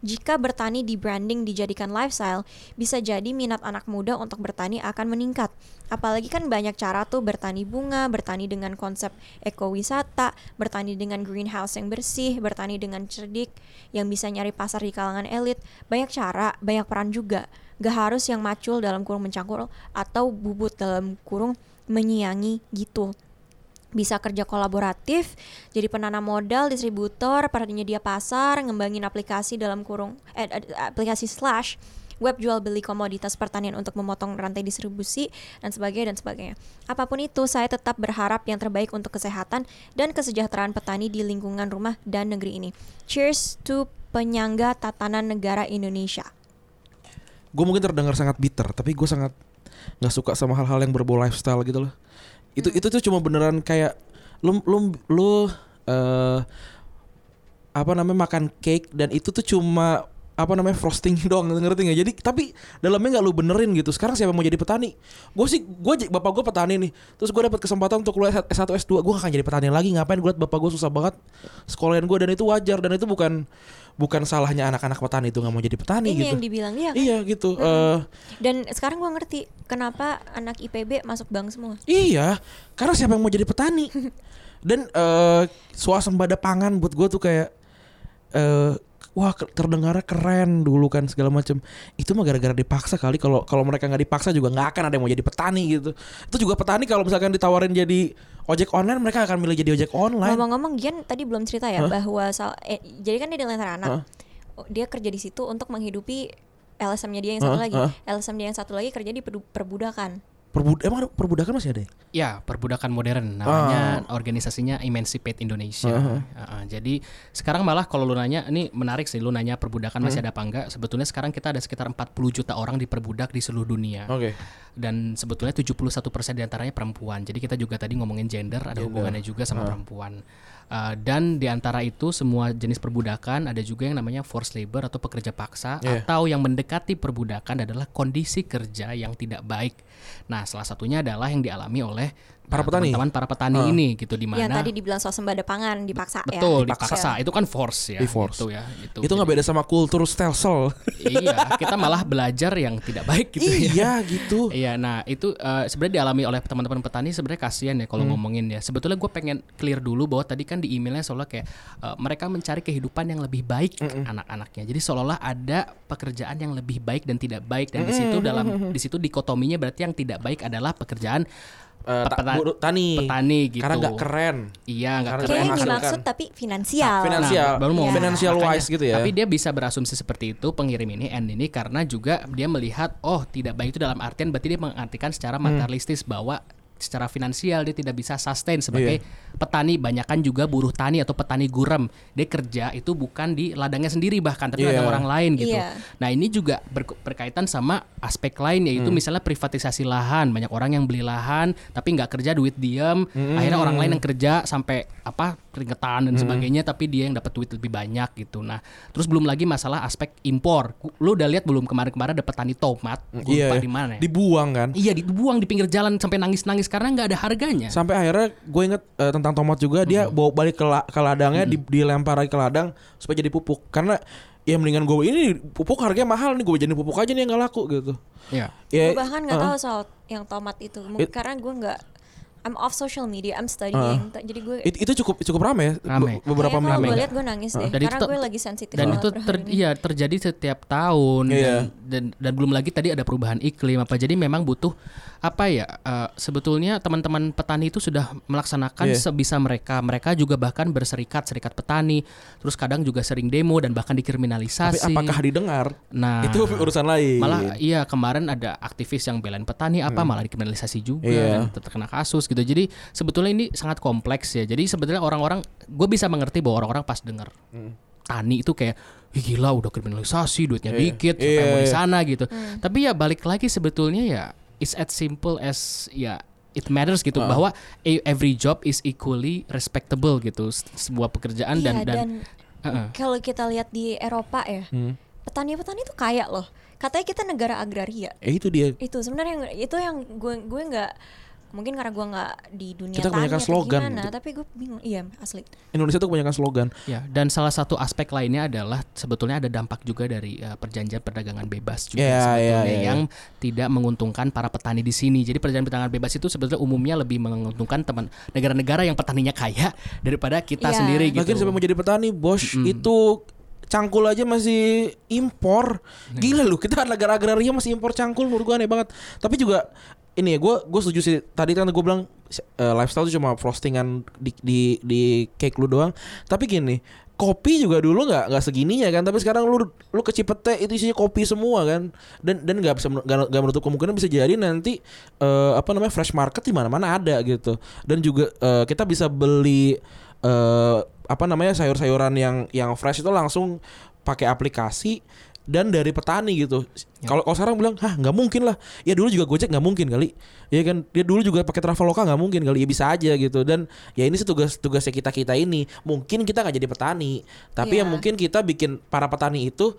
Jika bertani di branding dijadikan lifestyle, bisa jadi minat anak muda untuk bertani akan meningkat. Apalagi kan banyak cara tuh bertani bunga, bertani dengan konsep ekowisata, bertani dengan greenhouse yang bersih, bertani dengan cerdik, yang bisa nyari pasar di kalangan elit. Banyak cara, banyak peran juga. Gak harus yang macul dalam kurung mencangkul atau bubut dalam kurung menyiangi gitu bisa kerja kolaboratif, jadi penanam modal, distributor, penyedia pasar, ngembangin aplikasi dalam kurung eh, aplikasi slash web jual beli komoditas pertanian untuk memotong rantai distribusi dan sebagainya dan sebagainya. Apa pun itu, saya tetap berharap yang terbaik untuk kesehatan dan kesejahteraan petani di lingkungan rumah dan negeri ini. Cheers to penyangga tatanan negara Indonesia. Gue mungkin terdengar sangat bitter, tapi gue sangat nggak suka sama hal-hal yang berbau lifestyle gitu loh itu itu tuh cuma beneran kayak lu lu lu uh, apa namanya makan cake dan itu tuh cuma apa namanya frosting doang ngerti nggak? Jadi tapi dalamnya nggak lu benerin gitu. Sekarang siapa mau jadi petani? Gue sih gue bapak gue petani nih. Terus gue dapat kesempatan untuk kuliah S1 S2 gue gak akan jadi petani lagi. Ngapain? Gue liat bapak gue susah banget sekolahin gue dan itu wajar. Dan itu bukan bukan salahnya anak-anak petani itu nggak mau jadi petani ini gitu yang dibilang dia kan? iya gitu hmm. uh, dan sekarang gue ngerti kenapa anak IPB masuk bank semua iya karena siapa yang mau jadi petani dan uh, swasembada pangan buat gue tuh kayak uh, wah terdengar keren dulu kan segala macam itu mah gara-gara dipaksa kali kalau kalau mereka nggak dipaksa juga nggak akan ada yang mau jadi petani gitu itu juga petani kalau misalkan ditawarin jadi ojek online mereka akan milih jadi ojek online ngomong-ngomong Gian tadi belum cerita ya huh? bahwa sal eh, jadi kan dia di anak huh? Oh, dia kerja di situ untuk menghidupi LSM-nya dia yang satu huh? lagi huh? LSM dia yang satu lagi kerja di perbudakan Perbud emang perbudakan masih ada ya? Ya, perbudakan modern namanya uh. organisasinya Emancipate Indonesia. Uh -huh. uh, jadi sekarang malah kalau lu nanya ini menarik sih lu nanya perbudakan masih hmm. ada apa enggak? Sebetulnya sekarang kita ada sekitar 40 juta orang diperbudak di seluruh dunia. Oke. Okay. Dan sebetulnya 71% di antaranya perempuan. Jadi kita juga tadi ngomongin gender ada gender. hubungannya juga sama uh. perempuan. Uh, dan di antara itu semua jenis perbudakan ada juga yang namanya forced labor atau pekerja paksa yeah. atau yang mendekati perbudakan adalah kondisi kerja yang tidak baik. Nah, salah satunya adalah yang dialami oleh para nah, petani teman-teman para petani uh. ini gitu di mana yang tadi dibilang swasembada pangan dipaksa betul ya dipaksa itu kan force ya Di force. gitu ya gitu. itu nggak beda sama kultur stelsel iya kita malah belajar yang tidak baik gitu ya. iya ya. gitu iya nah itu uh, sebenarnya dialami oleh teman-teman petani sebenarnya kasihan ya kalau hmm. ngomongin ya sebetulnya gue pengen clear dulu bahwa tadi kan di emailnya soalnya kayak uh, mereka mencari kehidupan yang lebih baik mm -mm. anak-anaknya jadi seolah-olah ada pekerjaan yang lebih baik dan tidak baik dan mm -mm. di situ dalam di situ dikotominya berarti yang tidak baik adalah pekerjaan eh, ta- Peta- buruh tani. petani gitu. Karena nggak keren. Iya, nggak Karena keren. Kayak yang dimaksud tapi finansial. Finansial, Nah, baru mau Iya. financial Makanya, wise gitu ya. Tapi dia bisa berasumsi seperti itu pengirim ini N ini karena juga dia melihat oh tidak baik itu dalam artian berarti dia mengartikan secara Hmm. materialistis bahwa secara finansial dia tidak bisa sustain sebagai Iya. petani banyakan juga buruh tani atau petani gurem dia kerja itu bukan di ladangnya sendiri bahkan tapi Iya. ladang orang lain gitu Iya. nah ini juga ber- berkaitan sama aspek lain yaitu Hmm. misalnya privatisasi lahan banyak orang yang beli lahan tapi nggak kerja duit diem Hmm. akhirnya orang lain yang kerja sampai apa keringetan dan sebagainya tapi dia yang dapat duit lebih banyak gitu nah terus belum lagi masalah aspek impor lu udah lihat belum kemarin-kemarin ada petani tomat Gua Iya, lupa di mana ya. Dibuang kan. Iya dibuang di pinggir jalan sampai nangis-nangis karena nggak ada harganya. Sampai akhirnya gue inget eh, tentang tomat juga dia bawa balik ke, la- ke ladangnya di- dilempar lagi ke ladang supaya jadi pupuk karena ya mendingan gue ini pupuk harganya mahal nih gue jadi pupuk aja nih yang nggak laku gitu. Iya. Ya, Gue bahkan nggak uh, tahu soal yang tomat itu. Mungkin It- karena gue nggak I'm off social media, I'm studying. T- Jadi gue it- itu cukup cukup rame ya Rame. be- beberapa kalau minggu. gue lihat gue nangis deh. Dan itu karena gue lagi sensitif. Dan itu ter, ini. iya terjadi setiap tahun Iya. dan, dan dan belum lagi tadi ada perubahan iklim apa jadi memang butuh apa ya eh, sebetulnya teman-teman petani itu sudah melaksanakan Iya. sebisa mereka mereka juga bahkan berserikat serikat petani terus kadang juga sering demo dan bahkan Tapi dikriminalisasi apakah didengar? nah itu urusan lain. malah iya kemarin ada aktivis yang belain petani apa malah dikriminalisasi juga Hmm. Iya. dan terkena kasus gitu jadi sebetulnya ini sangat kompleks ya jadi sebetulnya orang-orang gue bisa mengerti bahwa orang-orang pas denger tani itu kayak Ih, gila udah kriminalisasi duitnya Hmm. Iya. dikit siapa yang mau di iya. sana gitu tapi ya balik lagi sebetulnya ya it's as simple as ya it matters gitu Ah. bahwa e- every job is equally respectable gitu sebuah pekerjaan dan Iya, dan, dan Heeh. kalau kita lihat di Eropa ya, Hmm. petani-petani itu kaya loh. Katanya kita negara agraria. Eh itu dia. Itu sebenarnya yang- itu yang gue gue nggak mungkin karena gue nggak di dunia Kita tani kebanyakan slogan gimana, gitu. tapi gue bingung. Iya asli. Indonesia tuh kebanyakan slogan. Ya, dan salah satu aspek lainnya adalah sebetulnya ada dampak juga dari uh, perjanjian perdagangan bebas juga Ya, sebetulnya ya, ya, yang tidak menguntungkan para petani di sini. Jadi perjanjian perdagangan bebas itu sebetulnya umumnya lebih menguntungkan teman negara-negara yang petaninya kaya daripada kita Ya. sendiri gitu. Lagian sampai mau jadi petani, bos itu cangkul aja masih impor. Gila lu, kita kan negara agraria masih impor cangkul menurut gua aneh banget. Tapi juga ini ya, gua gue setuju sih. Tadi kan gue bilang eh, lifestyle itu cuma frostingan di di di cake lu doang. Tapi gini, kopi juga dulu nggak nggak segininya kan. Tapi sekarang lu lu ke Cipete itu isinya kopi semua kan. Dan dan nggak bisa nggak menutup kemungkinan bisa jadi nanti eh, apa namanya fresh market di mana-mana ada gitu. Dan juga eh, kita bisa beli eh apa namanya sayur-sayuran yang yang fresh itu langsung pakai aplikasi dan dari petani gitu. Kalau kalau sekarang bilang, "Hah, nggak mungkin lah." Ya dulu juga Gojek nggak mungkin kali. Ya kan, dia dulu juga pakai Traveloka nggak mungkin kali. Ya bisa aja gitu. Dan ya ini sih tugas tugasnya kita-kita ini. Mungkin kita nggak jadi petani, tapi ya Iya. mungkin kita bikin para petani itu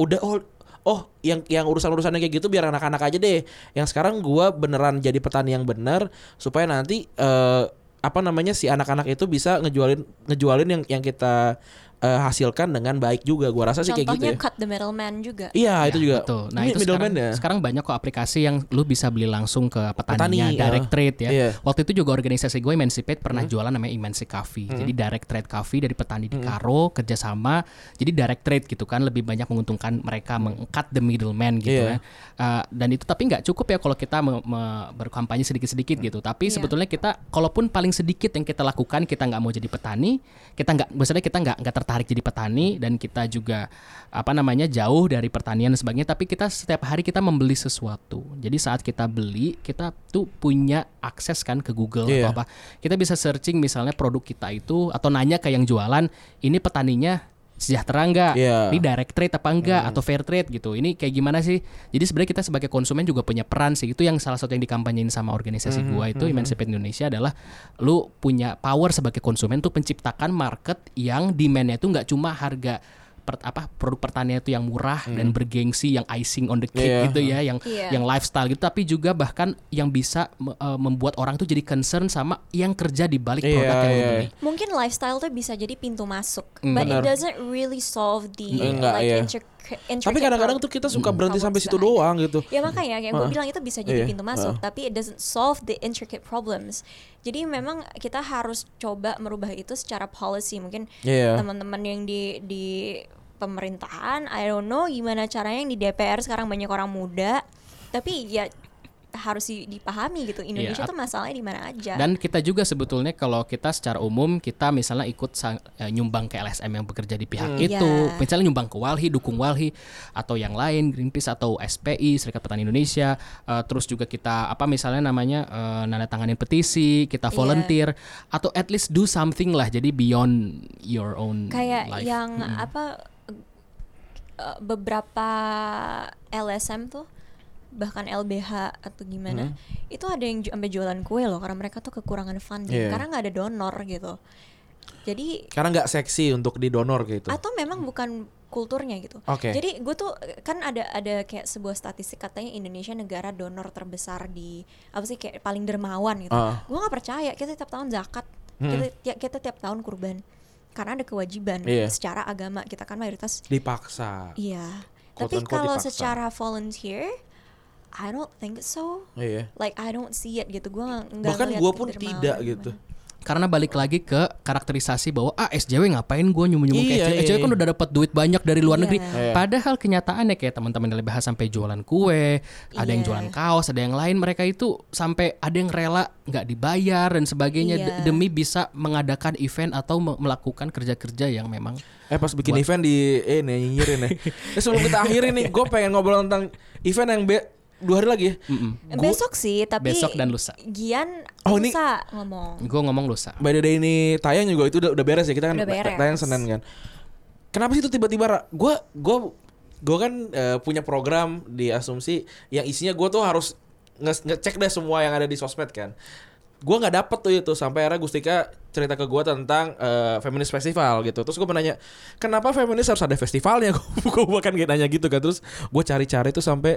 udah oh Oh, yang yang urusan-urusannya kayak gitu biar anak-anak aja deh. Yang sekarang gua beneran jadi petani yang bener supaya nanti eh, apa namanya si anak-anak itu bisa ngejualin ngejualin yang yang kita eh, hasilkan dengan baik juga. Gua rasa sih kayak gitu Contohnya ya. cut the middleman juga. Iya, itu Ya, juga. Betul. Nah, Ini itu middleman sekarang, ya. sekarang banyak kok aplikasi yang lu bisa beli langsung ke petaninya, Petani, direct ya. trade ya. Iya. Waktu itu juga organisasi gue Emancipate pernah jualan namanya Emancipate Coffee. Jadi direct trade coffee dari petani di Karo kerjasama. Jadi direct trade gitu kan lebih banyak menguntungkan mereka mengcut the middleman gitu Iya. ya. Uh, dan itu tapi nggak cukup ya kalau kita me- me- berkampanye sedikit-sedikit gitu. Tapi Iya. sebetulnya kita kalaupun paling sedikit yang kita lakukan kita nggak mau jadi petani, kita nggak maksudnya kita nggak nggak tertarik jadi petani dan kita juga apa namanya jauh dari pertanian dan sebagainya. Tapi kita setiap hari kita membeli sesuatu. Jadi saat kita beli kita tuh punya akses kan ke Google Iya. atau apa. Kita bisa searching misalnya produk kita itu atau nanya ke yang jualan ini petaninya sejahtera enggak? Iya. Ini direct trade apa enggak atau fair trade gitu. Ini kayak gimana sih? Jadi sebenarnya kita sebagai konsumen juga punya peran sih. Itu yang salah satu yang dikampanyein sama organisasi gua itu Emancipate Indonesia adalah lu punya power sebagai konsumen tuh penciptakan market yang demand-nya itu nggak cuma harga per- apa produk pertanian itu yang murah dan bergengsi yang icing on the cake Iya. gitu ya yang Iya. yang lifestyle gitu tapi juga bahkan yang bisa eh, membuat orang tuh jadi concern sama yang kerja di balik Iya, produk yang lu iya. beli. Mungkin lifestyle tuh bisa jadi pintu masuk, Mm, but benar. it doesn't really solve the Enggak, like iya. intric- intricate Tapi kadang-kadang tuh kita suka berhenti sampai situ doang gitu. Ya makanya kayak gue bilang itu bisa jadi Iya, pintu masuk, tapi it doesn't solve the intricate problems. Jadi memang kita harus coba merubah itu secara policy. Mungkin Iya. teman-teman yang di di pemerintahan, I don't know gimana caranya yang di DPR sekarang banyak orang muda, tapi ya harus di- dipahami gitu Indonesia Iya, tuh masalahnya di mana aja Dan kita juga sebetulnya kalau kita secara umum kita misalnya ikut sang- eh, nyumbang ke LSM yang bekerja di pihak Hmm. itu, Iya. misalnya nyumbang ke Walhi, dukung Walhi atau yang lain Greenpeace atau SPI Serikat Petani Indonesia, eh, terus juga kita apa misalnya namanya eh, nanda tanganin petisi, kita Iya. volunteer atau at least do something lah jadi beyond your own kayak life. yang apa eh, beberapa LSM tuh bahkan LBH atau gimana itu ada yang sampai jualan kue loh karena mereka tuh kekurangan funding Iya. karena nggak ada donor gitu jadi Karena nggak seksi untuk didonor gitu. atau memang bukan kulturnya gitu Oke. jadi gue tuh kan ada ada kayak sebuah statistik katanya Indonesia negara donor terbesar di apa sih kayak paling dermawan gitu Ah. gue nggak percaya kita tiap tahun zakat kita, ti- kita tiap tahun kurban karena ada kewajiban Iya. secara agama kita kan mayoritas Dipaksa. iya tapi kalau secara volunteer I don't think so Iya. like I don't see it gitu gue nggak Bahkan ngeliat gue pun tidak gimana. gitu. Karena balik lagi ke karakterisasi bahwa ah SJW ngapain gue nyumbang-nyumbang ke Iya, SJW, iya, SJW kan iya. udah dapat duit banyak dari luar Iya. negeri. Iya. Padahal kenyataannya kayak teman-teman LBH sampai jualan kue, ada yang Iya. jualan kaos, ada yang lain mereka itu sampai ada yang rela nggak dibayar dan sebagainya Iya. de- demi bisa mengadakan event atau me- melakukan kerja-kerja yang memang Eh pas bikin event di eh nih nyinyirin nih. Eh, sebelum kita akhirin nih, gue pengen ngobrol tentang event yang be dua hari lagi ya. Mm-mm. Gua- besok sih tapi Besok dan lusa. Gian Oh, ini- lusa ngomong gue ngomong lusa. By the day ini tayang juga itu udah, udah beres ya kita kan Udah beres. tayang Senin kan. Kenapa sih itu tiba-tiba gue gue gue kan eh, punya program di asumsi yang isinya gue tuh harus nge- ngecek deh semua yang ada di sosmed kan. Gue nggak dapet tuh itu sampai akhirnya Gustika cerita ke gue tentang eh, feminis festival gitu. Terus gue menanya kenapa feminis harus ada festivalnya? gue bahkan kayak nanya gitu kan. Terus gue cari-cari tuh sampai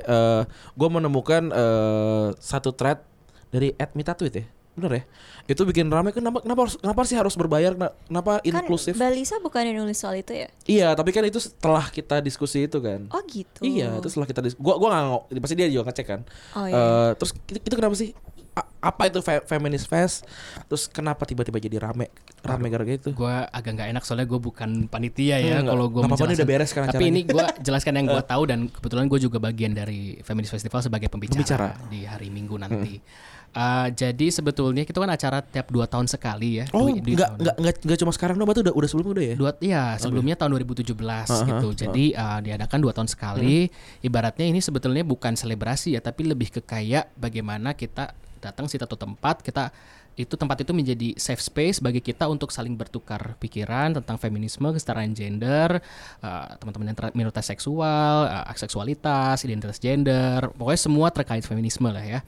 gue menemukan eh, satu thread dari Mita Tweet ya. Bener ya? Itu bikin rame kenapa kenapa harus kenapa sih harus berbayar? Kena- Kenapa inklusif? Kan Balisa bukan yang nulis soal itu ya? Iya, tapi kan itu setelah kita diskusi itu kan. Oh gitu. Iya, itu setelah kita diskusi. Gua gua nggak pasti dia juga ngecek kan. Oh, iya. Eh, terus itu, itu kenapa sih? Apa itu fe- feminist fest? Terus kenapa tiba-tiba jadi rame rame gara-gara itu? Gue agak nggak enak soalnya gue bukan panitia ya Hmm, kalau gue ini udah beres sekarang Tapi ini gue jelaskan yang gue tahu dan kebetulan gue juga bagian dari Feminist Festival sebagai pembicara, Pembicara. di hari Minggu nanti. Uh, jadi sebetulnya itu kan acara tiap dua tahun sekali ya. Oh, nggak nggak nggak nggak cuma sekarang dong, berarti udah udah sebelumnya udah ya? Dua, ya sebelumnya tahun 2017 gitu. Jadi uh, diadakan dua tahun sekali. Ibaratnya ini sebetulnya bukan selebrasi ya, tapi lebih ke kayak bagaimana kita datang sih satu tempat kita itu tempat itu menjadi safe space bagi kita untuk saling bertukar pikiran tentang feminisme, kesetaraan gender, uh, teman-teman yang minoritas seksual, uh, seksualitas, identitas gender, pokoknya semua terkait feminisme lah ya.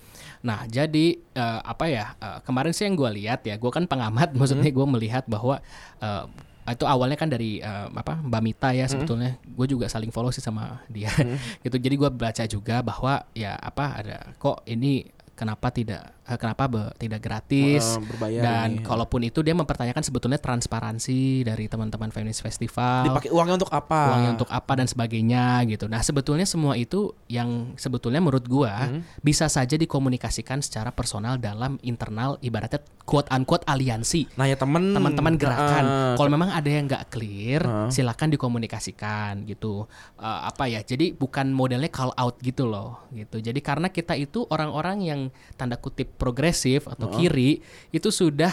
Nah, jadi uh, apa ya? uh, kemarin sih yang gue lihat ya, gue kan pengamat, maksudnya gue melihat bahwa uh, itu awalnya kan dari uh, apa Mbak Mita ya sebetulnya gue juga saling follow sih sama dia gitu jadi gue baca juga bahwa ya apa ada kok ini kenapa tidak eh, kenapa be- tidak gratis berbayar dan kalaupun itu dia mempertanyakan sebetulnya transparansi dari teman-teman Feminist Festival Dipakai uangnya untuk apa? uangnya untuk apa dan sebagainya gitu. Nah sebetulnya semua itu yang sebetulnya menurut gua Hmm. bisa saja dikomunikasikan secara personal dalam internal ibaratnya quote unquote aliansi nanya temen teman-teman gerakan. Ah, Kalau memang ada yang nggak clear, Ah. silakan dikomunikasikan gitu. Eh, apa ya? Jadi bukan modelnya call out gitu loh, gitu. Jadi karena kita itu orang-orang yang tanda kutip progresif atau kiri itu sudah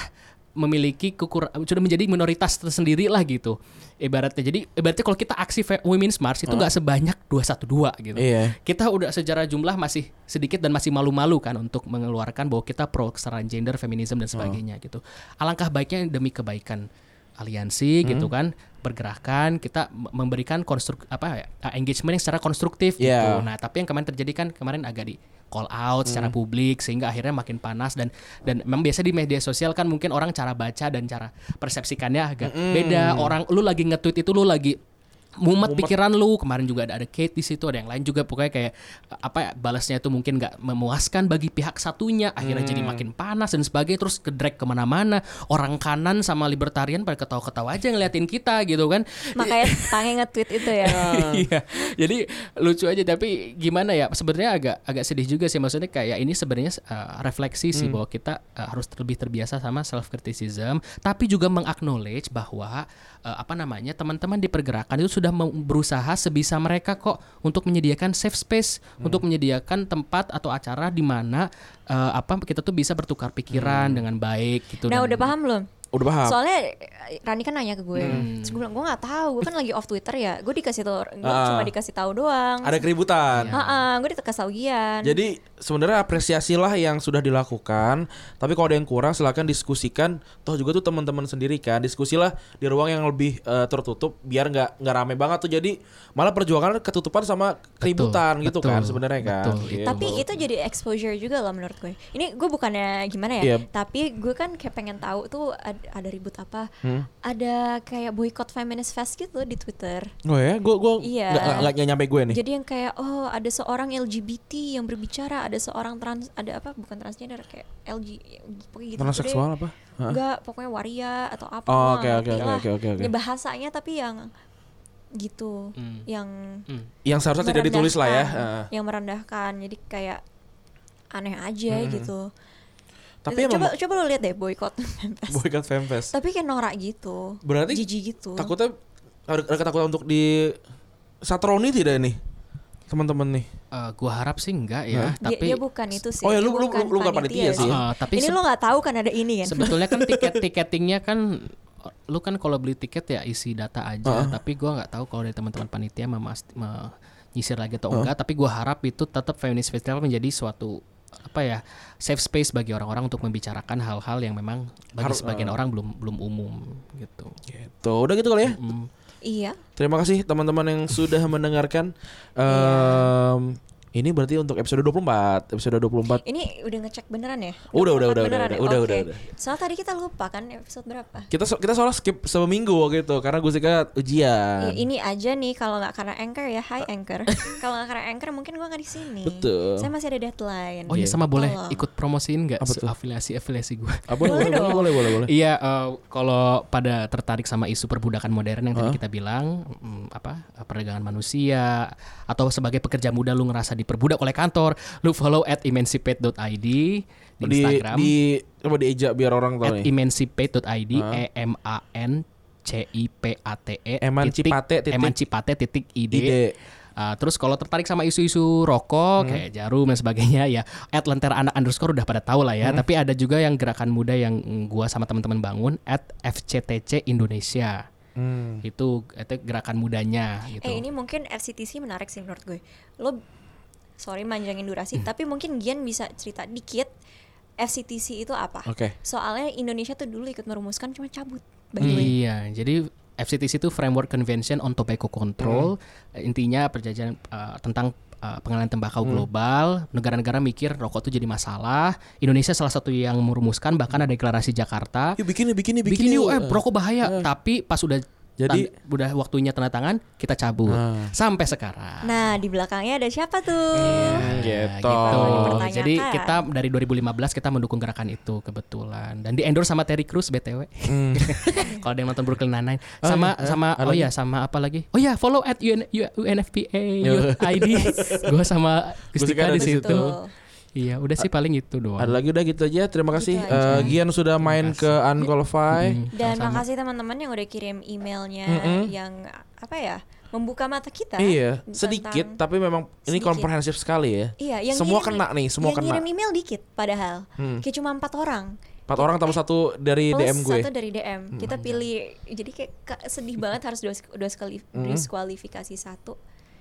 memiliki kekur sudah menjadi minoritas tersendiri lah gitu. Ibaratnya jadi ibaratnya kalau kita aksi Women's March itu nggak sebanyak 212 gitu. Iya. kita udah secara jumlah masih sedikit dan masih malu-malu kan untuk mengeluarkan bahwa kita pro kesetaraan gender, feminisme dan sebagainya gitu. Alangkah baiknya demi kebaikan aliansi gitu kan bergerakan kita memberikan konstruk apa ya engagement yang secara konstruktif gitu. Yeah. Nah, tapi yang kemarin terjadi kan kemarin agak di call out secara publik sehingga akhirnya makin panas dan dan memang biasa di media sosial kan mungkin orang cara baca dan cara persepsikannya agak beda. Orang lu lagi nge-tweet itu lu lagi mumet pikiran lu kemarin juga ada ada Kate di situ ada yang lain juga pokoknya kayak apa ya balasnya itu mungkin nggak memuaskan bagi pihak satunya akhirnya jadi makin panas dan sebagainya terus ke drag ke mana-mana orang kanan sama libertarian pada ketawa-ketawa aja ngeliatin kita gitu kan. Makanya Tange nge-tweet itu ya. Iya, jadi lucu aja tapi gimana ya sebenarnya agak agak sedih juga sih maksudnya kayak ini sebenarnya uh, refleksi sih bahwa kita uh, harus lebih terbiasa sama self criticism tapi juga mengaknowledge bahwa uh, apa namanya teman-teman di pergerakan itu sudah berusaha sebisa mereka kok untuk menyediakan safe space, Hmm. untuk menyediakan tempat atau acara di mana eh, apa kita tuh bisa bertukar pikiran Hmm. dengan baik gitu. Nah dan- udah paham belum? Udah paham. Soalnya eh, Rani kan nanya ke gue, terus gue bilang gue nggak tahu, gue kan lagi off Twitter ya, gue dikasih tahu, gue Ah. cuma dikasih tahu doang. Ada keributan. Heeh, gue dikasih tahu Gian. Jadi sebenarnya apresiasilah yang sudah dilakukan, tapi kalau ada yang kurang silakan diskusikan. Toh juga tuh teman-teman sendiri kan, diskusilah di ruang yang lebih eh, tertutup biar nggak nggak rame banget tuh. Jadi malah perjuangan ketutupan sama keributan gitu betul, kan sebenarnya kan. betul. Gitu. Tapi itu jadi exposure juga loh menurut gue. Ini gue bukannya gimana ya, Iya. tapi gue kan kayak pengen tahu tuh ada, ada ribut apa, Hmm? ada kayak boycott feminist fest gitu di Twitter. Oh ya, gue gue Iya. nggak nyampe gue nih. Jadi yang kayak oh ada seorang LGBT yang berbicara, ada seorang trans, ada apa bukan transgender kayak LG, pokoknya gitu. Transseksual apa? Hah? Enggak, pokoknya waria atau apa. Oh, lah. oke, oke, oke. Ya, bahasanya tapi yang gitu, Hmm. yang Hmm. Yang seharusnya tidak ditulis lah ya. Heeh. Yang merendahkan, jadi kayak aneh aja Hmm. gitu. Tapi Itu- coba emang coba lo lihat deh boykot Memphis. boycott femfest. Tapi kayak norak gitu. Berarti jijik gitu. Takutnya ada, ada ketakutan untuk di satroni tidak nih teman-teman nih. Eh, gua harap sih enggak Dia, ya, tapi dia bukan itu sih. Oh ya, dia lu- lu- bukan lu bukan panitia sih. Ah, tapi ini lo nggak tahu kan ada ini kan? sebetulnya kan tiket tiketingnya kan lu kan kalau beli tiket ya isi data aja, tapi gua nggak tahu kalau dari teman-teman panitia memas- menyisir lagi atau enggak, tapi gua harap itu tetap Feminist Festival menjadi suatu apa ya safe space bagi orang-orang untuk membicarakan hal-hal yang memang bagi Harus- sebagian orang belum belum umum gitu. Gitu. Udah gitu kali ya. Hmm. Iya. Terima kasih teman-teman yang sudah mendengarkan. Iya. Ini berarti untuk episode 24. Episode 24. Ini udah ngecek beneran ya? Udah, udah, 24 udah, beneran udah, ya? udah, Oke. udah, udah. Soalnya tadi kita lupa kan episode berapa? Kita so- kita soalnya skip seminggu waktu itu karena gue ujian. Ya, ini aja nih kalau nggak karena anchor ya, hi anchor. kalau nggak karena anchor mungkin gua nggak di sini. Betul. Saya masih ada deadline. Oh iya sama boleh Tolong. ikut promosiin nggak Apa tuh? afiliasi-afiliasi gua? Ah, boleh, boleh, Boleh dong. boleh, boleh, boleh. Iya, eh, kalau pada tertarik sama isu perbudakan modern yang tadi kita bilang, mm, apa perdagangan manusia atau sebagai pekerja muda lu ngerasa diperbudak oleh kantor, lu follow at emancipate.id di, Di Instagram di coba dieja biar orang tahu at nih. emancipate.id e m a n c i p a t e Emancipate titik- titik emancipate titik id. Ide. Uh, terus kalau tertarik sama isu-isu rokok kayak jarum dan sebagainya ya at lentera anak underscore udah pada tahu lah ya tapi ada juga yang gerakan muda yang gua sama teman-teman bangun at FCTC Indonesia Hmm. itu itu gerakan mudanya gitu Eh ini mungkin FCTC menarik sih menurut gue. Lo sorry manjangin durasi, tapi mungkin Gian bisa cerita dikit FCTC itu apa? Oke. Soalnya Indonesia tuh dulu ikut merumuskan cuma cabut. By way. Iya, jadi FCTC itu Framework Convention on Tobacco Control. Eh, Intinya perjanjian eh, tentang eh, pengenalan tembakau global. Negara-negara mikir rokok itu jadi masalah. Indonesia salah satu yang merumuskan bahkan ada deklarasi Jakarta. Yuk bikin nih, bikin nih, bikin, Bikin yuk, yuk. eh rokok bahaya. Tapi pas udah Jadi- tanda- udah waktunya tanda tangan, kita cabut. Ah. Sampai sekarang. Nah di belakangnya ada siapa tuh? Ya, gitu. Dipertanyakan. Jadi kita dari 2015 kita mendukung gerakan itu kebetulan dan di endorse sama Terry Crews btw. Hmm. Kalau ada yang nonton Brooklyn Nine-Nine sama iya, sama ada oh lagi? ya sama apa lagi? Oh ya follow at UN, UNFPA ID. Gue sama Gustika di situ. Betul. Iya udah sih paling itu doang. Ada lagi udah gitu aja. Terima kasih Gitu aja. Eh, Gian sudah main ke Unqualified. Hmm, Dan sama-sama. makasih teman-teman yang udah kirim emailnya Mm-mm. yang apa ya membuka mata kita. Iya, sedikit tapi memang ini komprehensif sekali ya. Iya, yang semua ngirim- kena nih, semua yang kena. ngirim email dikit padahal. Hmm. Kayak cuma empat orang. Empat orang tambah satu dari Plus DM gue. satu dari DM. Kita pilih jadi kayak ka- sedih banget harus dua, dua sekali Hmm. diskualifikasi satu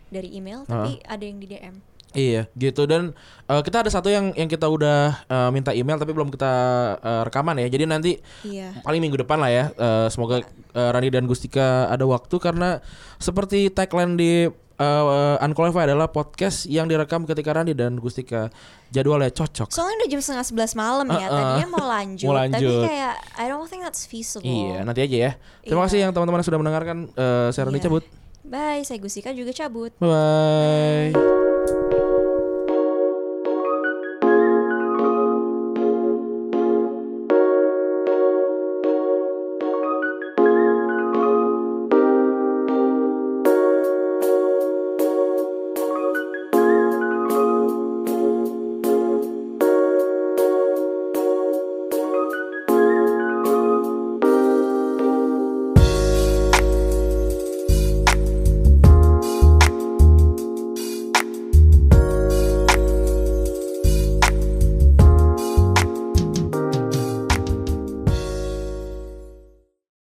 dari email tapi ada yang di DM. Iya, gitu dan eh, kita ada satu yang yang kita udah eh, minta email tapi belum kita eh, rekaman ya. Jadi nanti Iya. paling minggu depan lah ya. Eh, semoga eh, Rani dan Gustika ada waktu karena seperti tagline di eh, Unqualified adalah podcast yang direkam ketika Rani dan Gustika jadwalnya cocok. Soalnya udah jam setengah sebelas malam ya. Uh-uh. Tadinya mau lanjut, Mau tapi lanjut. kayak I don't think that's feasible. Iya, nanti aja ya. Terima Iya. kasih yang teman-teman yang sudah mendengarkan. Eh, saya Rani Iya. cabut. Bye, saya Gusika juga cabut. Bye.